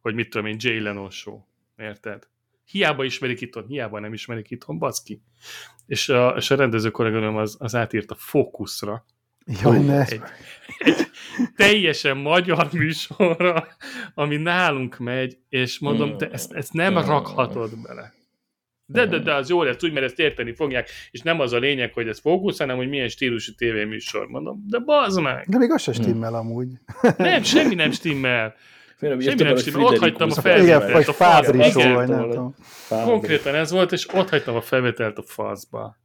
hogy mit tudom én, Jay Leno show. Érted? Hiába ismerik itthon, hiába nem ismerik itthon, baszki. És a, és a rendező kolléganőm az, az átírt fókuszra, Jaj, ne. Egy, egy teljesen magyar műsorra, ami nálunk megy, és mondom, te ezt, ezt nem rakhatod bele. De, de, de az jó lesz, úgy, mert ezt érteni fogják, és nem az a lényeg, hogy ez fókusz, hanem hogy milyen stílusú tévéműsor, mondom. De bazd meg! De még az sem stimmel amúgy. Nem, semmi nem stimmel. Semmi nem stimmel. Ott hagytam a felvételt Igen, vagy Fábri vagy nem tudom. Konkrétan ez volt, és ott hagytam a felvételt a faszba.